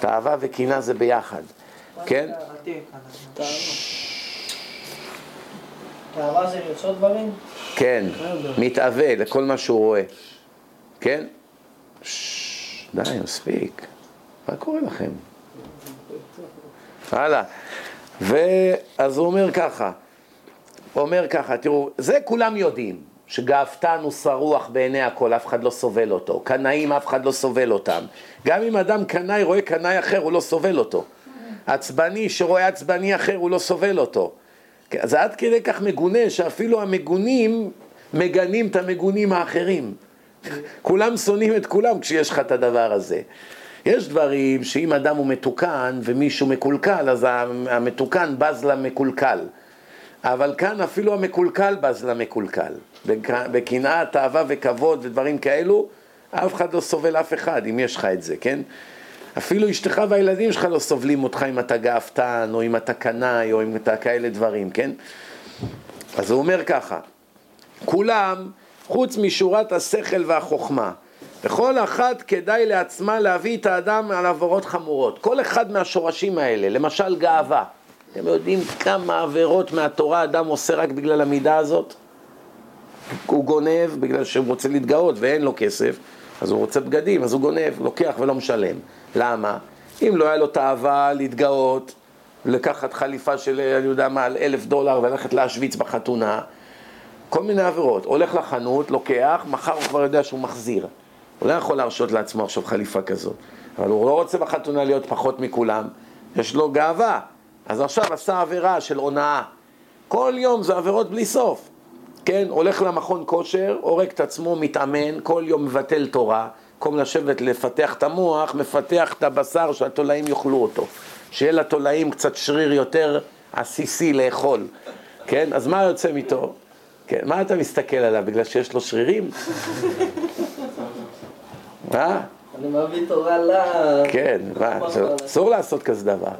תאווה וקנאה זה ביחד, כן? תאווה זה לרצות דברים? כן, מתאווה לכל מה שהוא רואה, כן? ששש, די, מספיק. מה קורה לכם? הלאה. ואז הוא אומר ככה, אומר ככה, תראו, זה כולם יודעים, שגאוותן הוא שרוח בעיני הכל, אף אחד לא סובל אותו. קנאים, אף אחד לא סובל אותם. גם אם אדם קנאי רואה קנאי אחר, הוא לא סובל אותו. עצבני שרואה עצבני אחר, הוא לא סובל אותו. זה עד כדי כך מגונה, שאפילו המגונים מגנים את המגונים האחרים. כולם שונאים את כולם כשיש לך את הדבר הזה. יש דברים שאם אדם הוא מתוקן ומישהו מקולקל, אז המתוקן בז למקולקל. אבל כאן אפילו המקולקל בז למקולקל. בקנאה, תאווה וכבוד ודברים כאלו, אף אחד לא סובל אף אחד, אם יש לך את זה, כן? אפילו אשתך והילדים שלך לא סובלים אותך אם אתה גאוותן, או אם אתה קנאי, או אם אתה כאלה דברים, כן? אז הוא אומר ככה, כולם, חוץ משורת השכל והחוכמה, וכל אחת כדאי לעצמה להביא את האדם על עבירות חמורות. כל אחד מהשורשים האלה, למשל גאווה. אתם יודעים כמה עבירות מהתורה אדם עושה רק בגלל המידה הזאת? הוא גונב בגלל שהוא רוצה להתגאות ואין לו כסף, אז הוא רוצה בגדים, אז הוא גונב, לוקח ולא משלם. למה? אם לא היה לו תאווה להתגאות, לקחת חליפה של, אני יודע מה, על אלף דולר וללכת להשוויץ בחתונה, כל מיני עבירות. הולך לחנות, לוקח, מחר הוא כבר יודע שהוא מחזיר. הוא לא יכול להרשות לעצמו עכשיו חליפה כזאת. אבל הוא לא רוצה בחתונה להיות פחות מכולם, יש לו גאווה. אז עכשיו עשה עבירה של הונאה. כל יום זה עבירות בלי סוף. כן, הולך למכון כושר, הורג את עצמו, מתאמן, כל יום מבטל תורה, במקום לשבת לפתח את המוח, מפתח את הבשר שהתולעים יאכלו אותו. שיהיה לתולעים קצת שריר יותר עסיסי לאכול. כן, אז מה יוצא מתו? כן, מה אתה מסתכל עליו? בגלל שיש לו שרירים? מה? אני מביא תורה ל... כן, מה, אסור לעשות כזה דבר.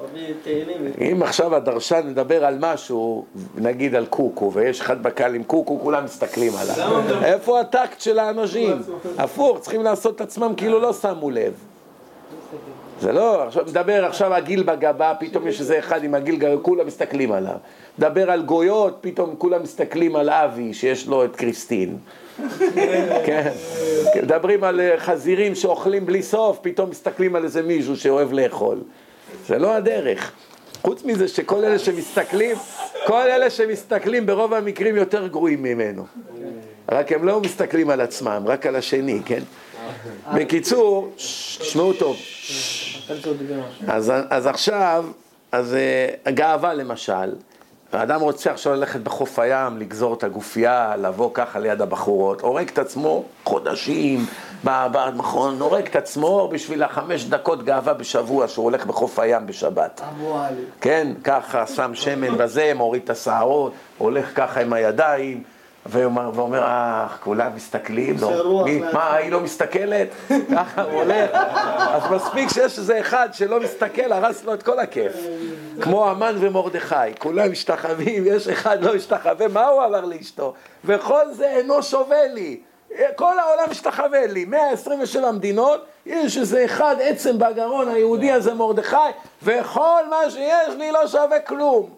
אם עכשיו הדרשן מדבר על משהו, נגיד על קוקו, ויש אחד בקהל עם קוקו, כולם מסתכלים עליו. איפה הטקט של האנשים? הפוך, צריכים לעשות את עצמם כאילו לא שמו לב. זה לא, עכשיו מדבר עכשיו הגיל בגבה, פתאום יש איזה אחד עם הגיל גבה, כולם מסתכלים עליו. מדבר על גויות, פתאום כולם מסתכלים על אבי, שיש לו את קריסטין. כן, מדברים על אה, חזירים שאוכלים בלי סוף, פתאום מסתכלים על איזה מישהו שאוהב לאכול. זה לא הדרך. חוץ מזה שכל אלה שמסתכלים, כל אלה שמסתכלים ברוב המקרים יותר גרועים ממנו. רק הם לא מסתכלים על עצמם, רק על השני, כן? בקיצור, תשמעו טוב. אז, אז עכשיו, אז אה, גאווה למשל, האדם רוצה עכשיו ללכת בחוף הים, לגזור את הגופייה, לבוא ככה ליד הבחורות, הורג את עצמו חודשים במכון, הורג את עצמו בשביל החמש דקות גאווה בשבוע שהוא הולך בחוף הים בשבת. כן, ככה, שם שמן בזה, מוריד את השערות, הולך ככה עם הידיים. ואומר, אה, כולם מסתכלים, לא, מי, מה, היא לא מסתכלת? ככה הוא הולך. אז מספיק שיש איזה אחד שלא מסתכל, הרס לו את כל הכיף. כמו המן ומרדכי, כולם משתחווים, יש אחד לא משתחווה, מה הוא עבר לאשתו? וכל זה אינו שווה לי. כל העולם משתחווה לי, 127 מדינות, יש איזה אחד עצם בגרון היהודי הזה מרדכי, וכל מה שיש לי לא שווה כלום.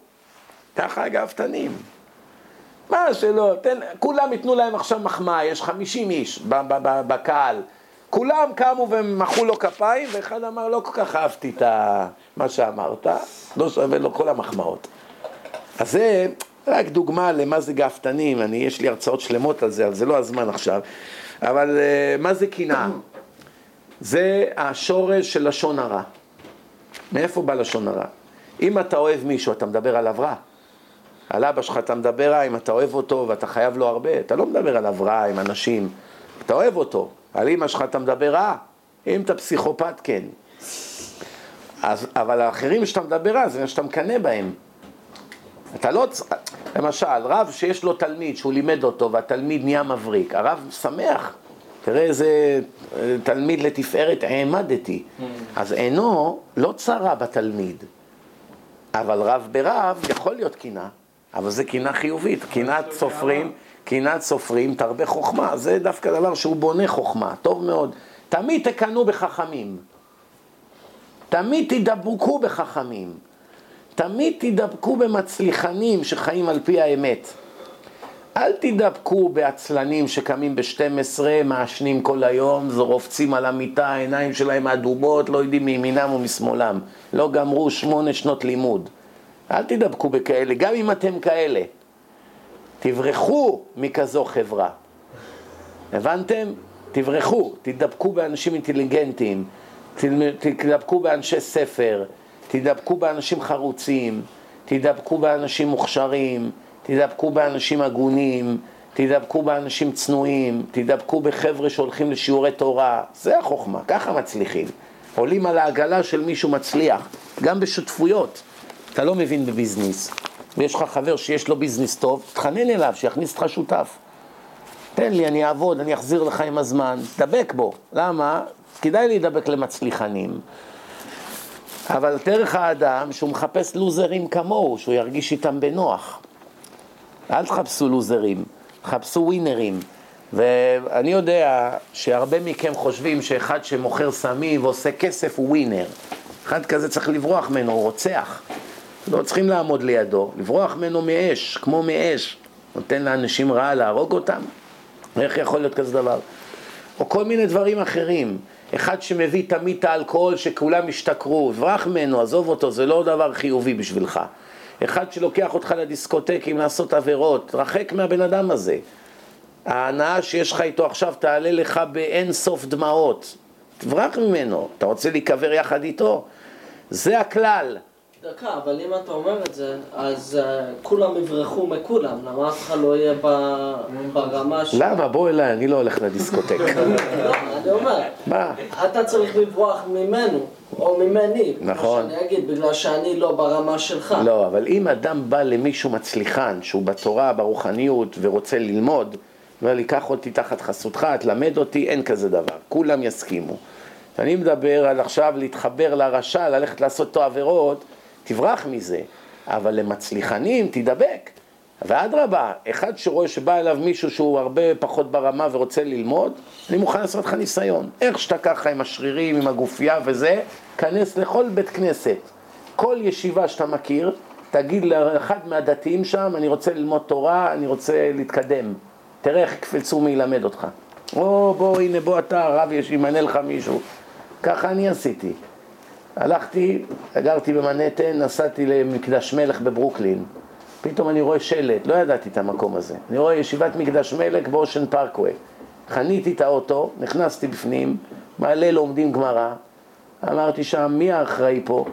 ככה הגאוותנים. מה שלא, תן, כולם ייתנו להם עכשיו מחמאה, יש 50 איש בקהל. כולם קמו ומחאו לו כפיים, ואחד אמר, לא כל כך אהבתי את מה שאמרת, לא שווה לו כל המחמאות. אז זה רק דוגמה למה זה גאוותנים, אני, יש לי הרצאות שלמות על זה, אבל זה לא הזמן עכשיו. אבל uh, מה זה קנאה? זה השורש של לשון הרע. מאיפה בא לשון הרע? אם אתה אוהב מישהו, אתה מדבר עליו רע. על אבא שלך אתה מדבר רע אם אתה אוהב אותו ואתה חייב לו הרבה, אתה לא מדבר עליו רע עם אנשים, אתה אוהב אותו. על אמא שלך אתה מדבר רע, אם אתה פסיכופת כן. אז, אבל האחרים שאתה מדבר רע זה שאתה מקנא בהם. אתה לא, למשל, רב שיש לו תלמיד שהוא לימד אותו והתלמיד נהיה מבריק, הרב שמח, תראה איזה אה, תלמיד לתפארת העמדתי. Mm. אז עינו לא צרה בתלמיד, אבל רב ברב יכול להיות קינה. אבל זה קינה חיובית, קינת סופרים, קינת סופרים תרבה חוכמה, זה דווקא דבר שהוא בונה חוכמה, טוב מאוד. תמיד תקנאו בחכמים, תמיד תדבקו בחכמים, תמיד תדבקו במצליחנים שחיים על פי האמת. אל תדבקו בעצלנים שקמים ב-12, מעשנים כל היום, רופצים על המיטה, העיניים שלהם אדומות, לא יודעים מימינם ומשמאלם. לא גמרו שמונה שנות לימוד. אל תדבקו בכאלה, גם אם אתם כאלה. תברחו מכזו חברה. הבנתם? תברחו, תדבקו באנשים אינטליגנטים, תדבקו באנשי ספר, תדבקו באנשים חרוצים, תדבקו באנשים מוכשרים, תדבקו באנשים הגונים, תדבקו באנשים צנועים, תדבקו בחבר'ה שהולכים לשיעורי תורה, זה החוכמה, ככה מצליחים. עולים על העגלה של מישהו מצליח, גם בשותפויות. אתה לא מבין בביזנס, ויש לך חבר שיש לו ביזנס טוב, תתחנן אליו, שיכניס אותך שותף. תן לי, אני אעבוד, אני אחזיר לך עם הזמן, דבק בו. למה? כדאי להידבק למצליחנים. אבל דרך האדם שהוא מחפש לוזרים כמוהו, שהוא ירגיש איתם בנוח. אל תחפשו לוזרים, חפשו ווינרים. ואני יודע שהרבה מכם חושבים שאחד שמוכר סמים ועושה כסף הוא ווינר. אחד כזה צריך לברוח ממנו, הוא רוצח. לא צריכים לעמוד לידו, לברוח ממנו מאש, כמו מאש. נותן לאנשים רע להרוג אותם. איך יכול להיות כזה דבר? או כל מיני דברים אחרים. אחד שמביא תמיד את האלכוהול שכולם השתכרו, ברח ממנו, עזוב אותו, זה לא דבר חיובי בשבילך. אחד שלוקח אותך לדיסקוטקים לעשות עבירות, רחק מהבן אדם הזה. ההנאה שיש לך איתו עכשיו תעלה לך באין סוף דמעות. תברח ממנו, אתה רוצה להיקבר יחד איתו? זה הכלל. דקה, אבל אם אתה אומר את זה, אז uh, כולם יברחו מכולם, למה אף אחד לא יהיה ברמה ש... למה? בוא אליי, אני לא הולך לדיסקוטק. <laughs> לא, אני אומר, מה? אתה צריך לברוח ממנו, או ממני. נכון. שאני אגיד, בגלל שאני לא ברמה שלך. לא, אבל אם אדם בא למישהו מצליחן, שהוא בתורה, ברוחניות, ורוצה ללמוד, אומר לי, קח אותי תחת חסותך, תלמד אותי, אין כזה דבר. כולם יסכימו. אני מדבר על עכשיו להתחבר לרשע, ללכת לעשות אותו עבירות, תברח מזה, אבל למצליחנים תדבק. ואדרבה, אחד שרואה שבא אליו מישהו שהוא הרבה פחות ברמה ורוצה ללמוד, אני מוכן לעשות לך ניסיון. איך שאתה ככה עם השרירים, עם הגופייה וזה, כנס לכל בית כנסת. כל ישיבה שאתה מכיר, תגיד לאחד מהדתיים שם, אני רוצה ללמוד תורה, אני רוצה להתקדם. תראה איך יקפצו מי ילמד אותך. או בוא, הנה בוא אתה, הרב ימנה לך מישהו. ככה אני עשיתי. הלכתי, גרתי במנהטן, נסעתי למקדש מלך בברוקלין. פתאום אני רואה שלט, לא ידעתי את המקום הזה. אני רואה ישיבת מקדש מלך באושן פארקווי. חניתי את האוטו, נכנסתי בפנים, מעלה לומדים גמרא. אמרתי שם, מי האחראי פה?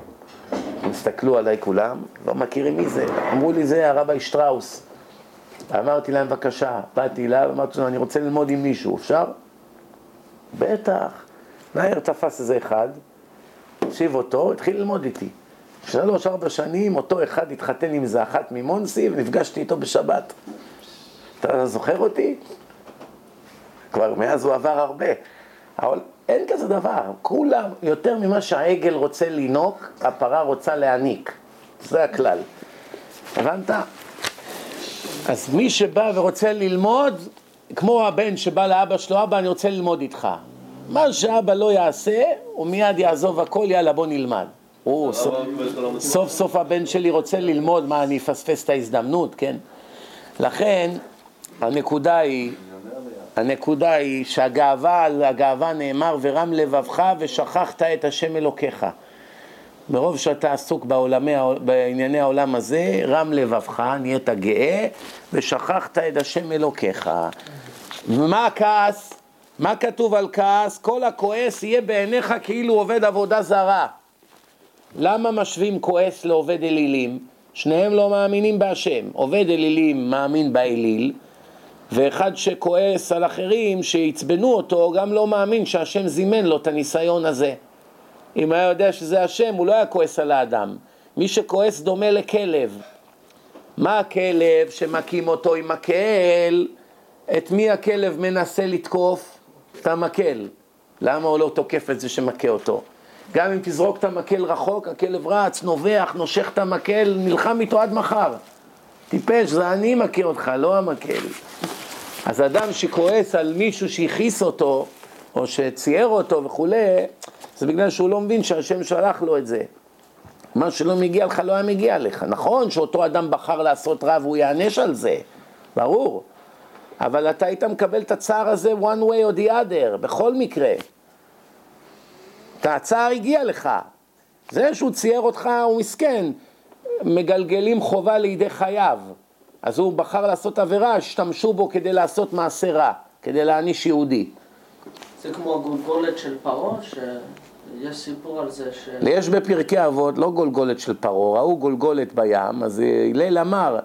הסתכלו עליי כולם, לא מכירים מי זה. אמרו לי, זה הרבי שטראוס. אמרתי להם, בבקשה, באתי אליו, אמרתי לו, אני רוצה ללמוד עם מישהו, אפשר? בטח. מהר תפס איזה אחד, הושיב אותו, התחיל ללמוד איתי. שלוש, ארבע שנים, אותו אחד התחתן עם איזה אחת ממונסי, ונפגשתי איתו בשבת. אתה זוכר אותי? כבר מאז הוא עבר הרבה. אבל אין כזה דבר, כולם, יותר ממה שהעגל רוצה לינוק, הפרה רוצה להעניק. זה הכלל. הבנת? אז מי שבא ורוצה ללמוד, כמו הבן שבא לאבא שלו, אבא, אני רוצה ללמוד איתך. מה שאבא לא יעשה, הוא מיד יעזוב הכל, יאללה בוא נלמד. סוף, סוף סוף הבן שלי רוצה ללמוד, מה אני אפספס את ההזדמנות, כן? לכן הנקודה היא, הנקודה היא שהגאווה, על הגאווה נאמר ורם לבבך ושכחת את השם אלוקיך. מרוב שאתה עסוק בעולמי, בענייני העולם הזה, רם לבבך, נהיית גאה ושכחת את השם אלוקיך. ומה הכעס? מה כתוב על כעס? כל הכועס יהיה בעיניך כאילו עובד עבודה זרה. למה משווים כועס לעובד אלילים? שניהם לא מאמינים בהשם. עובד אלילים מאמין באליל, ואחד שכועס על אחרים שעצבנו אותו, גם לא מאמין שהשם זימן לו את הניסיון הזה. אם היה יודע שזה השם, הוא לא היה כועס על האדם. מי שכועס דומה לכלב. מה הכלב שמכים אותו עם מקל? את מי הכלב מנסה לתקוף? את המקל. למה הוא לא תוקף את זה שמכה אותו? גם אם תזרוק את המקל רחוק, הכלב רץ, נובח, נושך את המקל, נלחם איתו עד מחר. טיפש, זה אני מכה אותך, לא המקל. אז אדם שכועס על מישהו שהכעיס אותו, או שצייר אותו וכולי, זה בגלל שהוא לא מבין שהשם שלח לו את זה. מה שלא מגיע לך לא היה מגיע לך. נכון שאותו אדם בחר לעשות רע והוא יענש על זה, ברור. אבל אתה היית מקבל את הצער הזה one way or the other, בכל מקרה. הצער הגיע לך. זה שהוא צייר אותך הוא מסכן, מגלגלים חובה לידי חייו. אז הוא בחר לעשות עבירה, השתמשו בו כדי לעשות מעשה רע, כדי להעניש יהודי. זה כמו הגולגולת של פרעה, שיש סיפור על זה ש... יש בפרקי אבות לא גולגולת של פרעה, ראו גולגולת בים, אז הלל אמר,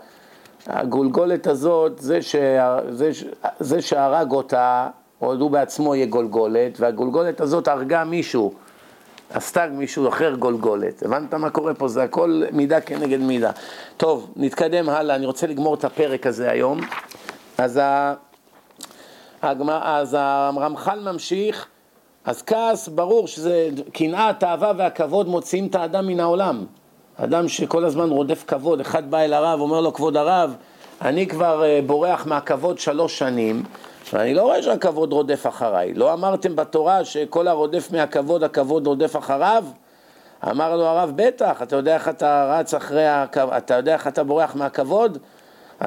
הגולגולת הזאת, זה, שה, זה, זה שהרג אותה, עוד הוא בעצמו יהיה גולגולת, והגולגולת הזאת הרגה מישהו, עשתה מישהו אחר גולגולת. הבנת מה קורה פה? זה הכל מידה כנגד מידה. טוב, נתקדם הלאה, אני רוצה לגמור את הפרק הזה היום. אז, ה... אז הרמח"ל ממשיך, אז כעס, ברור שזה קנאה, התאווה והכבוד מוציאים את האדם מן העולם. אדם שכל הזמן רודף כבוד, אחד בא אל הרב, אומר לו, כבוד הרב, אני כבר אה, בורח מהכבוד שלוש שנים, ואני לא רואה שהכבוד רודף אחריי. לא אמרתם בתורה שכל הרודף מהכבוד, הכבוד רודף אחריו? אמר לו הרב, בטח, אתה יודע איך אתה רץ אחרי הכבוד, אתה יודע איך אתה בורח מהכבוד?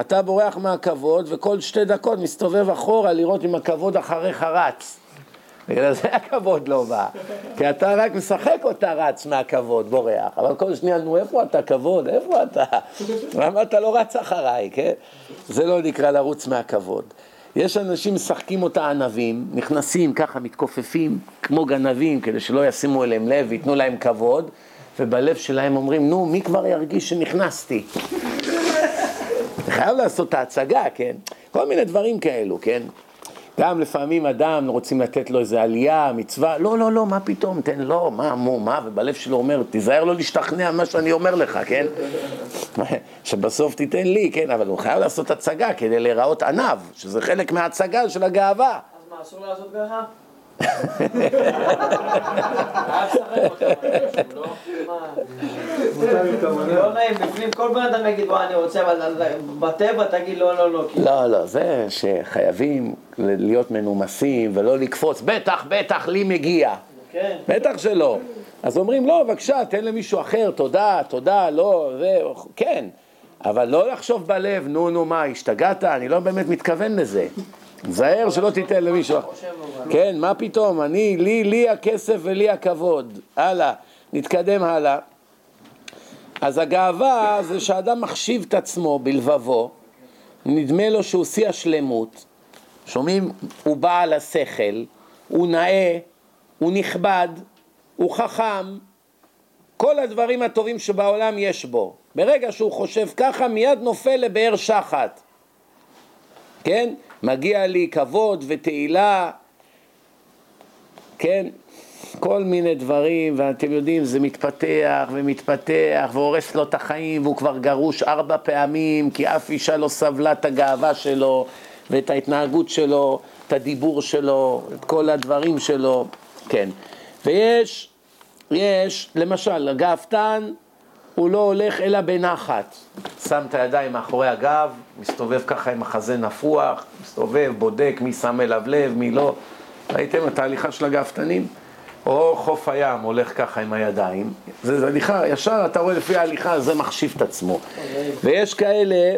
אתה בורח מהכבוד, וכל שתי דקות מסתובב אחורה לראות אם הכבוד אחריך רץ. בגלל זה הכבוד לא בא. כי אתה רק משחק אותה רץ מהכבוד, בורח. אבל כל שנייה, נו, איפה אתה, כבוד? איפה אתה? למה אתה לא רץ אחריי, כן? זה לא נקרא לרוץ מהכבוד. יש אנשים משחקים אותה ענבים, נכנסים ככה, מתכופפים כמו גנבים, כדי שלא ישימו אליהם לב וייתנו להם כבוד, ובלב שלהם אומרים, נו, מי כבר ירגיש שנכנסתי? חייב לעשות את ההצגה, כן? כל מיני דברים כאלו, כן? גם לפעמים אדם רוצים לתת לו איזה עלייה, מצווה, לא, לא, לא, מה פתאום, תן לו, מה, מו, מה, ובלב שלו אומר, תיזהר לא להשתכנע מה שאני אומר לך, כן? <laughs> שבסוף תיתן לי, כן? אבל הוא חייב לעשות הצגה כדי להיראות עניו, שזה חלק מההצגה של הגאווה. אז מה, אסור לעשות ככה? לא אדם יגיד, אני רוצה, תגיד לא, לא, לא. לא, לא, זה שחייבים להיות מנומסים ולא לקפוץ, בטח, בטח, לי מגיע. כן. בטח שלא. אז אומרים, לא, בבקשה, תן למישהו אחר, תודה, תודה, לא, זה, כן. אבל לא לחשוב בלב, נו, נו, מה, השתגעת? אני לא באמת מתכוון לזה. זהר שלא תיתן למישהו. כן, מה פתאום, אני, לי, לי הכסף ולי הכבוד. הלאה, נתקדם הלאה. אז הגאווה זה שאדם מחשיב את עצמו בלבבו, נדמה לו שהוא שיא השלמות, שומעים? הוא בעל השכל, הוא נאה, הוא נכבד, הוא חכם, כל הדברים הטובים שבעולם יש בו. ברגע שהוא חושב ככה, מיד נופל לבאר שחת. כן? מגיע לי כבוד ותהילה, כן? כל מיני דברים, ואתם יודעים, זה מתפתח ומתפתח והורס לו את החיים, והוא כבר גרוש ארבע פעמים, כי אף אישה לא סבלה את הגאווה שלו, ואת ההתנהגות שלו, את הדיבור שלו, את כל הדברים שלו, כן. ויש, יש, למשל, הגאוותן הוא לא הולך אלא בנחת. שם את הידיים מאחורי הגב, מסתובב ככה עם החזה נפוח, מסתובב, בודק מי שם אליו לב, מי לא. ראיתם את ההליכה של הגאוותנים? או חוף הים הולך ככה עם הידיים. זה הליכה, ישר אתה רואה לפי ההליכה, זה מחשיב את עצמו. ויש כאלה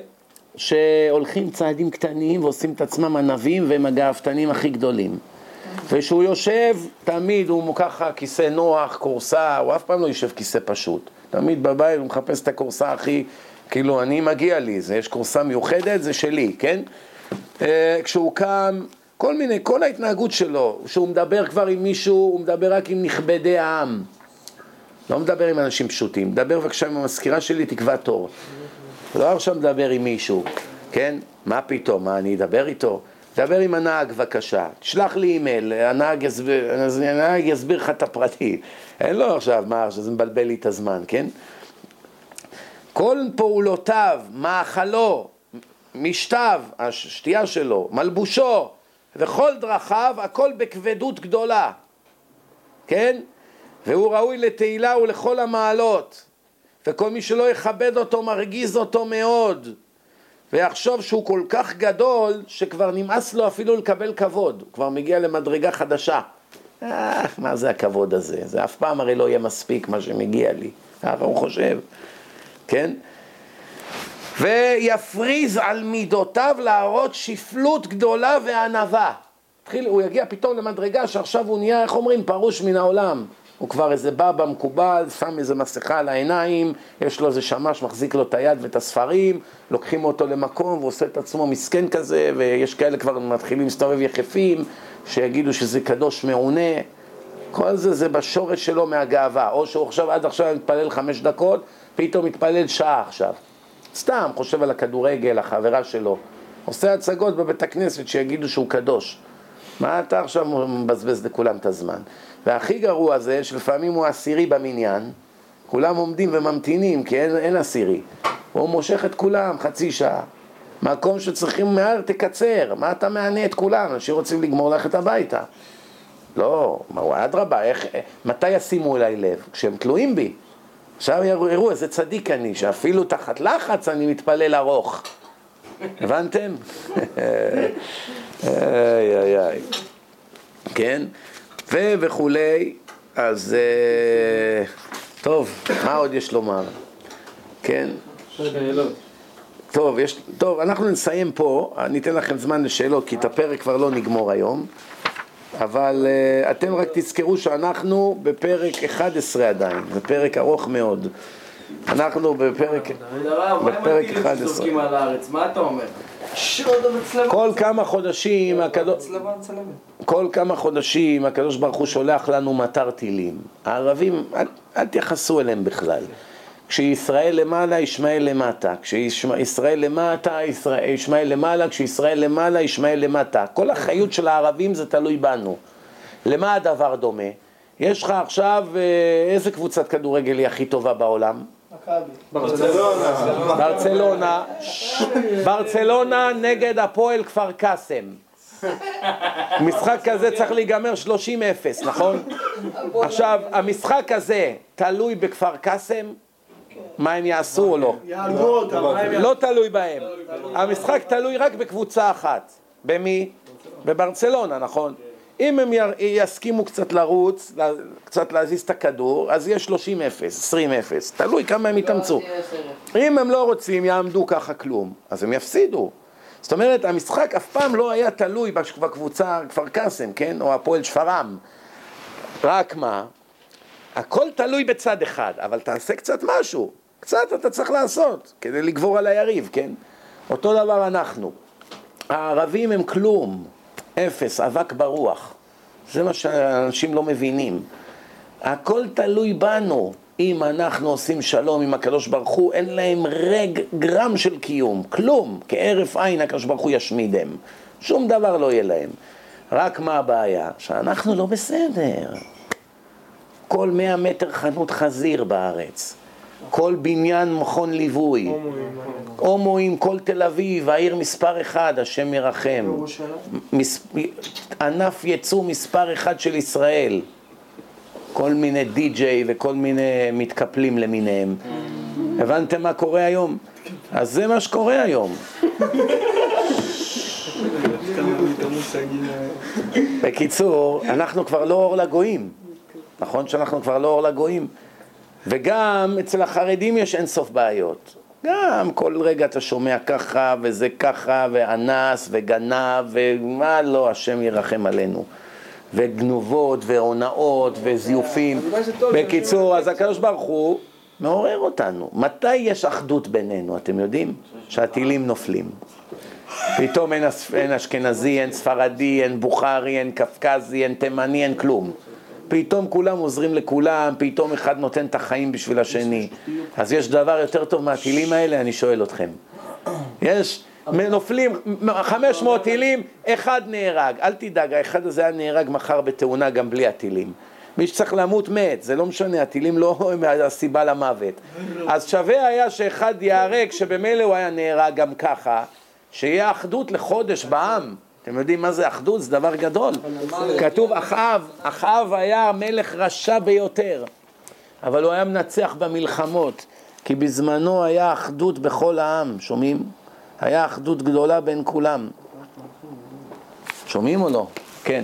שהולכים צעדים קטנים ועושים את עצמם ענבים והם הגאוותנים הכי גדולים. וכשהוא יושב, תמיד הוא ככה כיסא נוח, כורסה, הוא אף פעם לא יושב כיסא פשוט. תמיד בבית הוא מחפש את הכורסה הכי, כאילו, אני מגיע לי, זה, יש כורסה מיוחדת, זה שלי, כן? אה, כשהוא קם, כל מיני, כל ההתנהגות שלו, כשהוא מדבר כבר עם מישהו, הוא מדבר רק עם נכבדי העם. לא מדבר עם אנשים פשוטים, מדבר בבקשה עם המזכירה שלי, תקבע תור. לא עכשיו מדבר עם מישהו, כן? מה פתאום, מה אני אדבר איתו? דבר עם הנהג בבקשה, תשלח לי אימייל, הנהג יסביר, הנהג יסביר לך את הפרטי. אין לו עכשיו מה, שזה מבלבל לי את הזמן, כן? כל פעולותיו, מאכלו, משתיו, השתייה שלו, מלבושו, וכל דרכיו, הכל בכבדות גדולה, כן? והוא ראוי לתהילה ולכל המעלות, וכל מי שלא יכבד אותו מרגיז אותו מאוד. ויחשוב שהוא כל כך גדול, שכבר נמאס לו אפילו לקבל כבוד, הוא כבר מגיע למדרגה חדשה. אה, מה זה הכבוד הזה? זה אף פעם הרי לא יהיה מספיק מה שמגיע לי, ככה הוא חושב, כן? ויפריז על מידותיו להראות שפלות גדולה וענווה. הוא יגיע פתאום למדרגה שעכשיו הוא נהיה, איך אומרים, פרוש מן העולם. הוא כבר איזה בבא מקובל, שם איזה מסכה על העיניים, יש לו איזה שמש, מחזיק לו את היד ואת הספרים, לוקחים אותו למקום ועושה את עצמו מסכן כזה, ויש כאלה כבר מתחילים להסתובב יחפים, שיגידו שזה קדוש מעונה. כל זה זה בשורש שלו מהגאווה, או שהוא עכשיו, עד עכשיו מתפלל חמש דקות, פתאום מתפלל שעה עכשיו. סתם, חושב על הכדורגל, החברה שלו. עושה הצגות בבית הכנסת שיגידו שהוא קדוש. מה אתה עכשיו מבזבז לכולם את הזמן? והכי גרוע זה שלפעמים הוא עשירי במניין, כולם עומדים וממתינים כי אין, אין עשירי. הוא מושך את כולם חצי שעה. מקום שצריכים מהר תקצר, מה אתה מענה את כולם? אנשים רוצים לגמור ללכת הביתה. לא, אדרבה, איך, מתי ישימו אליי לב? כשהם תלויים בי. עכשיו יראו איזה צדיק אני, שאפילו תחת לחץ אני מתפלל ארוך. הבנתם? <laughs> איי איי איי. כן? ו וכולי, אז טוב, מה עוד יש לומר? כן? טוב, יש, טוב, אנחנו נסיים פה, אני אתן לכם זמן לשאלות, כי את הפרק כבר לא נגמור היום, אבל uh, אתם רק תזכרו שאנחנו בפרק 11 עדיין, זה פרק ארוך מאוד. אנחנו בפרק, בפרק 11. זורקים על הארץ, מה אתה אומר? כל כמה חודשים, הקדוש... כל כמה חודשים הקדוש ברוך הוא שולח לנו מטר טילים. הערבים, אל, אל תייחסו אליהם בכלל. כשישראל למעלה, ישמעאל למטה. כשישראל למטה, ישמעאל למעלה. כשישראל למעלה, ישמעאל למטה. כל החיות של הערבים זה תלוי בנו. למה הדבר דומה? יש לך עכשיו, אה, איזה קבוצת כדורגל היא הכי טובה בעולם? ברצלונה. ברצלונה. נגד הפועל כפר קאסם. משחק כזה צריך להיגמר 30-0, נכון? עכשיו, המשחק הזה תלוי בכפר קאסם? מה הם יעשו או לא? לא תלוי בהם. המשחק תלוי רק בקבוצה אחת. במי? בברצלונה, נכון? אם הם יסכימו קצת לרוץ, קצת להזיז את הכדור, אז יהיה 30-0, 20-0, תלוי כמה הם יתאמצו. אם הם לא רוצים, יעמדו ככה כלום, אז הם יפסידו. זאת אומרת, המשחק אף פעם לא היה תלוי בקבוצה כפר קאסם, כן? או הפועל שפרעם. רק מה? הכל תלוי בצד אחד, אבל תעשה קצת משהו. קצת אתה צריך לעשות כדי לגבור על היריב, כן? אותו דבר אנחנו. הערבים הם כלום, אפס, אבק ברוח. זה מה שאנשים לא מבינים. הכל תלוי בנו. אם אנחנו עושים שלום עם הקדוש ברוך הוא, אין להם רג, גרם של קיום, כלום. כהרף עין הקדוש ברוך הוא ישמידם. שום דבר לא יהיה להם. רק מה הבעיה? שאנחנו לא בסדר. כל מאה מטר חנות חזיר בארץ. כל בניין מכון ליווי, הומואים, כל תל אביב, העיר מספר אחד, השם ירחם. ענף ייצוא מספר אחד של ישראל, כל מיני די-ג'יי וכל מיני מתקפלים למיניהם. הבנתם מה קורה היום? אז זה מה שקורה היום. בקיצור, אנחנו כבר לא אור לגויים. נכון שאנחנו כבר לא אור לגויים? וגם אצל החרדים יש אינסוף בעיות. גם כל רגע אתה שומע ככה, וזה ככה, ואנס, וגנב, ומה לא, השם ירחם עלינו. וגנובות, והונאות, וזיופים. בקיצור, אז הקדוש ברוך הוא מעורר אותנו. מתי יש אחדות בינינו, אתם יודעים? שהטילים נופלים. פתאום אין, אין אשכנזי, אין ספרדי, אין בוכרי, אין קפקזי, אין תימני, אין כלום. פתאום כולם עוזרים לכולם, פתאום אחד נותן את החיים בשביל השני. אז יש דבר יותר טוב מהטילים האלה? אני שואל אתכם. יש, נופלים 500 טילים, אחד נהרג. אל תדאג, האחד הזה היה נהרג מחר בתאונה גם בלי הטילים. מי שצריך למות מת, זה לא משנה, הטילים לא הם הסיבה למוות. אז שווה היה שאחד ייהרג, שבמילא הוא היה נהרג גם ככה, שיהיה אחדות לחודש בעם. אתם יודעים מה זה אחדות? זה דבר גדול. כתוב אחאב, אחאב היה מלך רשע ביותר, אבל הוא היה מנצח במלחמות, כי בזמנו היה אחדות בכל העם, שומעים? היה אחדות גדולה בין כולם. שומעים או לא? כן.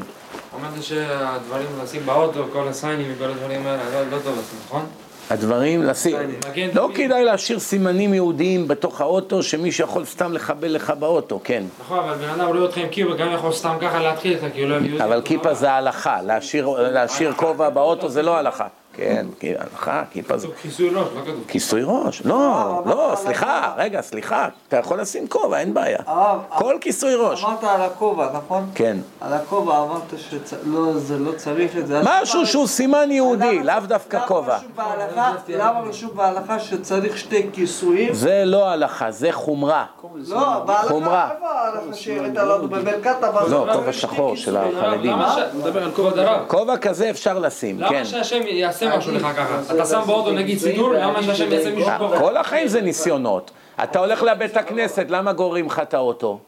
אמרת שהדברים לשים באוטו, כל הסיינים וכל הדברים האלה, לא, לא טוב נכון? הדברים, לשים, לא כדאי להשאיר סימנים יהודיים בתוך האוטו שמי שיכול סתם לחבל לך באוטו, כן. נכון, אבל בן אדם רואה אותך עם כיפה, גם יכול סתם ככה להתחיל איתך, כי הוא לא יהודי. אבל כיפה זה הלכה, להשאיר כובע באוטו זה לא הלכה. כן, הלכה, כיפה זה... כיסוי ראש, לא כתוב. כיסוי ראש, לא, לא, סליחה, רגע, סליחה, אתה יכול לשים כובע, אין בעיה. כל כיסוי ראש. אמרת על הכובע, נכון? כן. על הכובע אמרת שזה לא צריך את זה. משהו שהוא סימן יהודי, לאו דווקא כובע. למה רשום בהלכה שצריך שתי כיסויים? זה לא הלכה, זה חומרה. לא, בהלכה, איפה ההלכה שהראית לנו בברכת המזון? לא, כובע שחור של החרדים. למה ש... מדבר על כובע דרב. כובע כזה אפשר לשים, כן. למה שהשם יעשה משהו לך ככה? אתה שם באוטו נגיד סידור, למה שהשם יעשה מישהו פה? כל החיים זה ניסיונות. אתה הולך לבית הכנסת, למה גוררים לך את האוטו?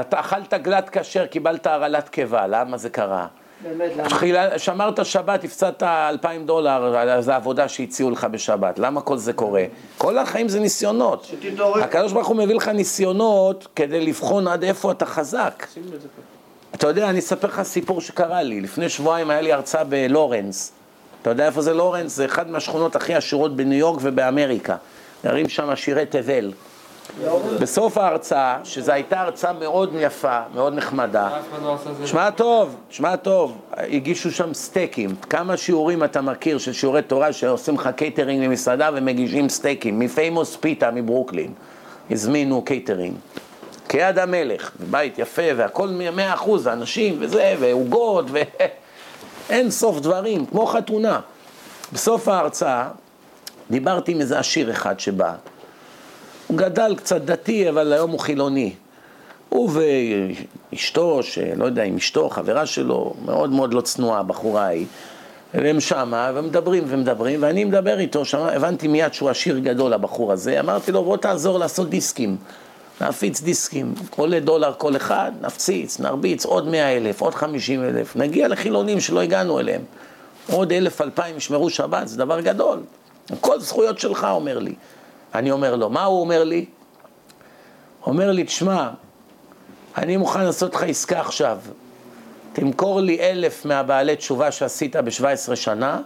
אתה אכלת גלת כשר, קיבלת הרעלת קיבה, למה זה קרה? שמרת שבת, הפסדת אלפיים דולר על איזו עבודה שהציעו לך בשבת. למה כל זה קורה? כל החיים זה ניסיונות. הקדוש ברוך הוא מביא לך ניסיונות כדי לבחון עד איפה אתה חזק. אתה יודע, אני אספר לך סיפור שקרה לי. לפני שבועיים היה לי הרצאה בלורנס. אתה יודע איפה זה לורנס? זה אחת מהשכונות הכי עשירות בניו יורק ובאמריקה. גרים שם עשירי תבל. בסוף ההרצאה, שזו הייתה הרצאה מאוד יפה, מאוד נחמדה, לא. שמע טוב, שמע טוב, הגישו שם סטייקים. כמה שיעורים אתה מכיר של שיעורי תורה שעושים לך קייטרינג למסעדה ומגישים סטייקים? מ Famous Pita מברוקלין. הזמינו קייטרינג. כיד המלך, בית יפה והכל מאה אחוז, אנשים וזה, ועוגות, <laughs> ואין סוף דברים, כמו חתונה. בסוף ההרצאה דיברתי עם איזה עשיר אחד שבא. הוא גדל קצת דתי, אבל היום הוא חילוני. הוא ואשתו, שלא יודע אם אשתו, חברה שלו, מאוד מאוד לא צנועה, הבחורה ההיא. והם שמה, ומדברים ומדברים, ואני מדבר איתו, שמה, הבנתי מיד שהוא עשיר גדול, הבחור הזה. אמרתי לו, בוא תעזור לעשות דיסקים. נפיץ דיסקים, עולה דולר כל אחד, נפציץ, נרביץ עוד מאה אלף, עוד חמישים אלף, נגיע לחילונים שלא הגענו אליהם. עוד אלף, אלפיים ישמרו שבת, זה דבר גדול. הכל זכויות שלך, אומר לי. אני אומר לו, מה הוא אומר לי? אומר לי, תשמע, אני מוכן לעשות לך עסקה עכשיו. תמכור לי אלף מהבעלי תשובה שעשית ב-17 שנה,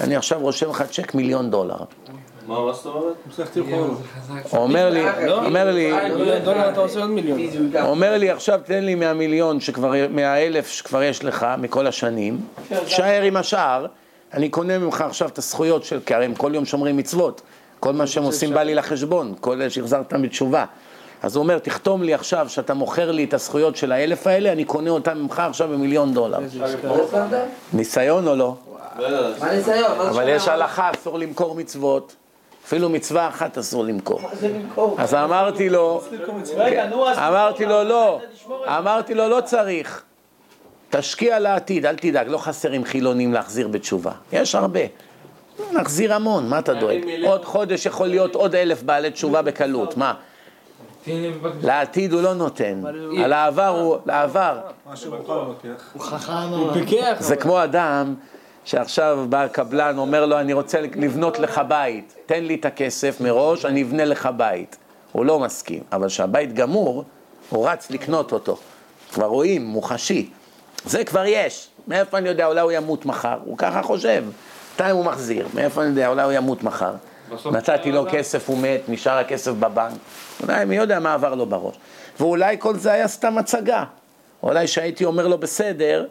אני עכשיו רושם לך צ'ק מיליון דולר. מה, מה זאת אומרת? אומר לי, אומר לי. אומר לי, עכשיו תן לי מהמיליון שכבר, מהאלף שכבר יש לך מכל השנים, תשאר עם השאר, אני קונה ממך עכשיו את הזכויות של, כי הרי הם כל יום שומרים מצוות, כל מה שהם עושים בא לי לחשבון, כל אלה שהחזרת בתשובה. אז הוא אומר, תחתום לי עכשיו שאתה מוכר לי את הזכויות של האלף האלה, אני קונה אותם ממך עכשיו במיליון דולר. ניסיון או לא? מה ניסיון? מה זה אבל? יש הלכה, אסור למכור מצוות, אפילו מצווה אחת אסור למכור. אז אמרתי לו, אז... אמרתי לו לא, אמרתי לו לא צריך, תשקיע לעתיד, אל תדאג, לא חסרים חילונים להחזיר בתשובה, יש הרבה. נחזיר המון, מה אתה דואג? עוד חודש יכול להיות עוד אלף בעלי תשובה בקלות, מה? לעתיד הוא לא נותן, על העבר הוא, לעבר. הוא חכם הוא. פיקח. זה כמו אדם שעכשיו בא הקבלן, אומר לו, אני רוצה לבנות לך בית, תן לי את הכסף מראש, אני אבנה לך בית. הוא לא מסכים, אבל כשהבית גמור, הוא רץ לקנות אותו. כבר רואים, מוחשי. זה כבר יש. מאיפה אני יודע, אולי הוא ימות מחר? הוא ככה חושב. מתי הוא מחזיר? מאיפה אני יודע, אולי הוא ימות מחר? נתתי לו כסף, הוא מת, נשאר הכסף בבנק. אולי, מי יודע מה עבר לו בראש. ואולי כל זה היה סתם הצגה. אולי שהייתי אומר לו בסדר,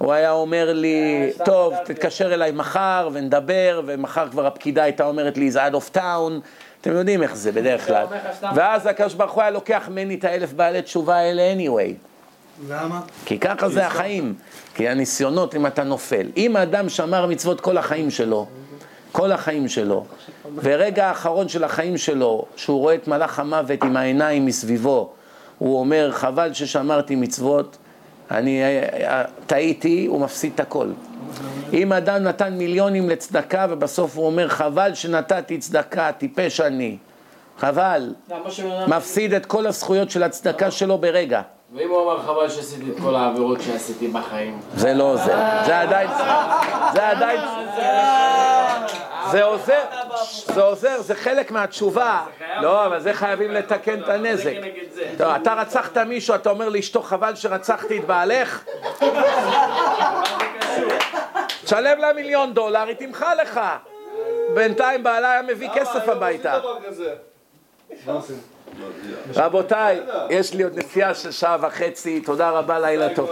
הוא היה אומר לי, טוב, תתקשר אליי מחר ונדבר, ומחר כבר הפקידה הייתה אומרת לי, זה out of town. אתם יודעים איך זה בדרך כלל. ואז הקדוש ברוך הוא היה לוקח ממני את האלף בעלי תשובה האלה anyway. למה? כי ככה זה החיים. כי הניסיונות, אם אתה נופל. אם האדם שמר מצוות כל החיים שלו, כל החיים שלו, ורגע האחרון של החיים שלו, שהוא רואה את מלאך המוות עם העיניים מסביבו, הוא אומר, חבל ששמרתי מצוות, אני אה, אה, טעיתי, הוא מפסיד את הכל. אם אדם נתן מיליונים לצדקה ובסוף הוא אומר, חבל שנתתי צדקה, טיפש אני. חבל. מפסיד את כל הזכויות של הצדקה שלו ברגע. ואם הוא אמר חבל שעשיתי את כל העבירות שעשיתי בחיים? זה לא עוזר, זה עדיין, זה עדיין, זה עוזר, זה עוזר, זה חלק מהתשובה, לא, אבל זה חייבים לתקן את הנזק. אתה רצחת מישהו, אתה אומר לאשתו חבל שרצחתי את בעלך? תשלם לה מיליון דולר, היא תמחה לך. בינתיים בעלה היה מביא כסף הביתה. רבותיי, יש לי עוד נסיעה של שעה וחצי, תודה רבה, לילה טוב.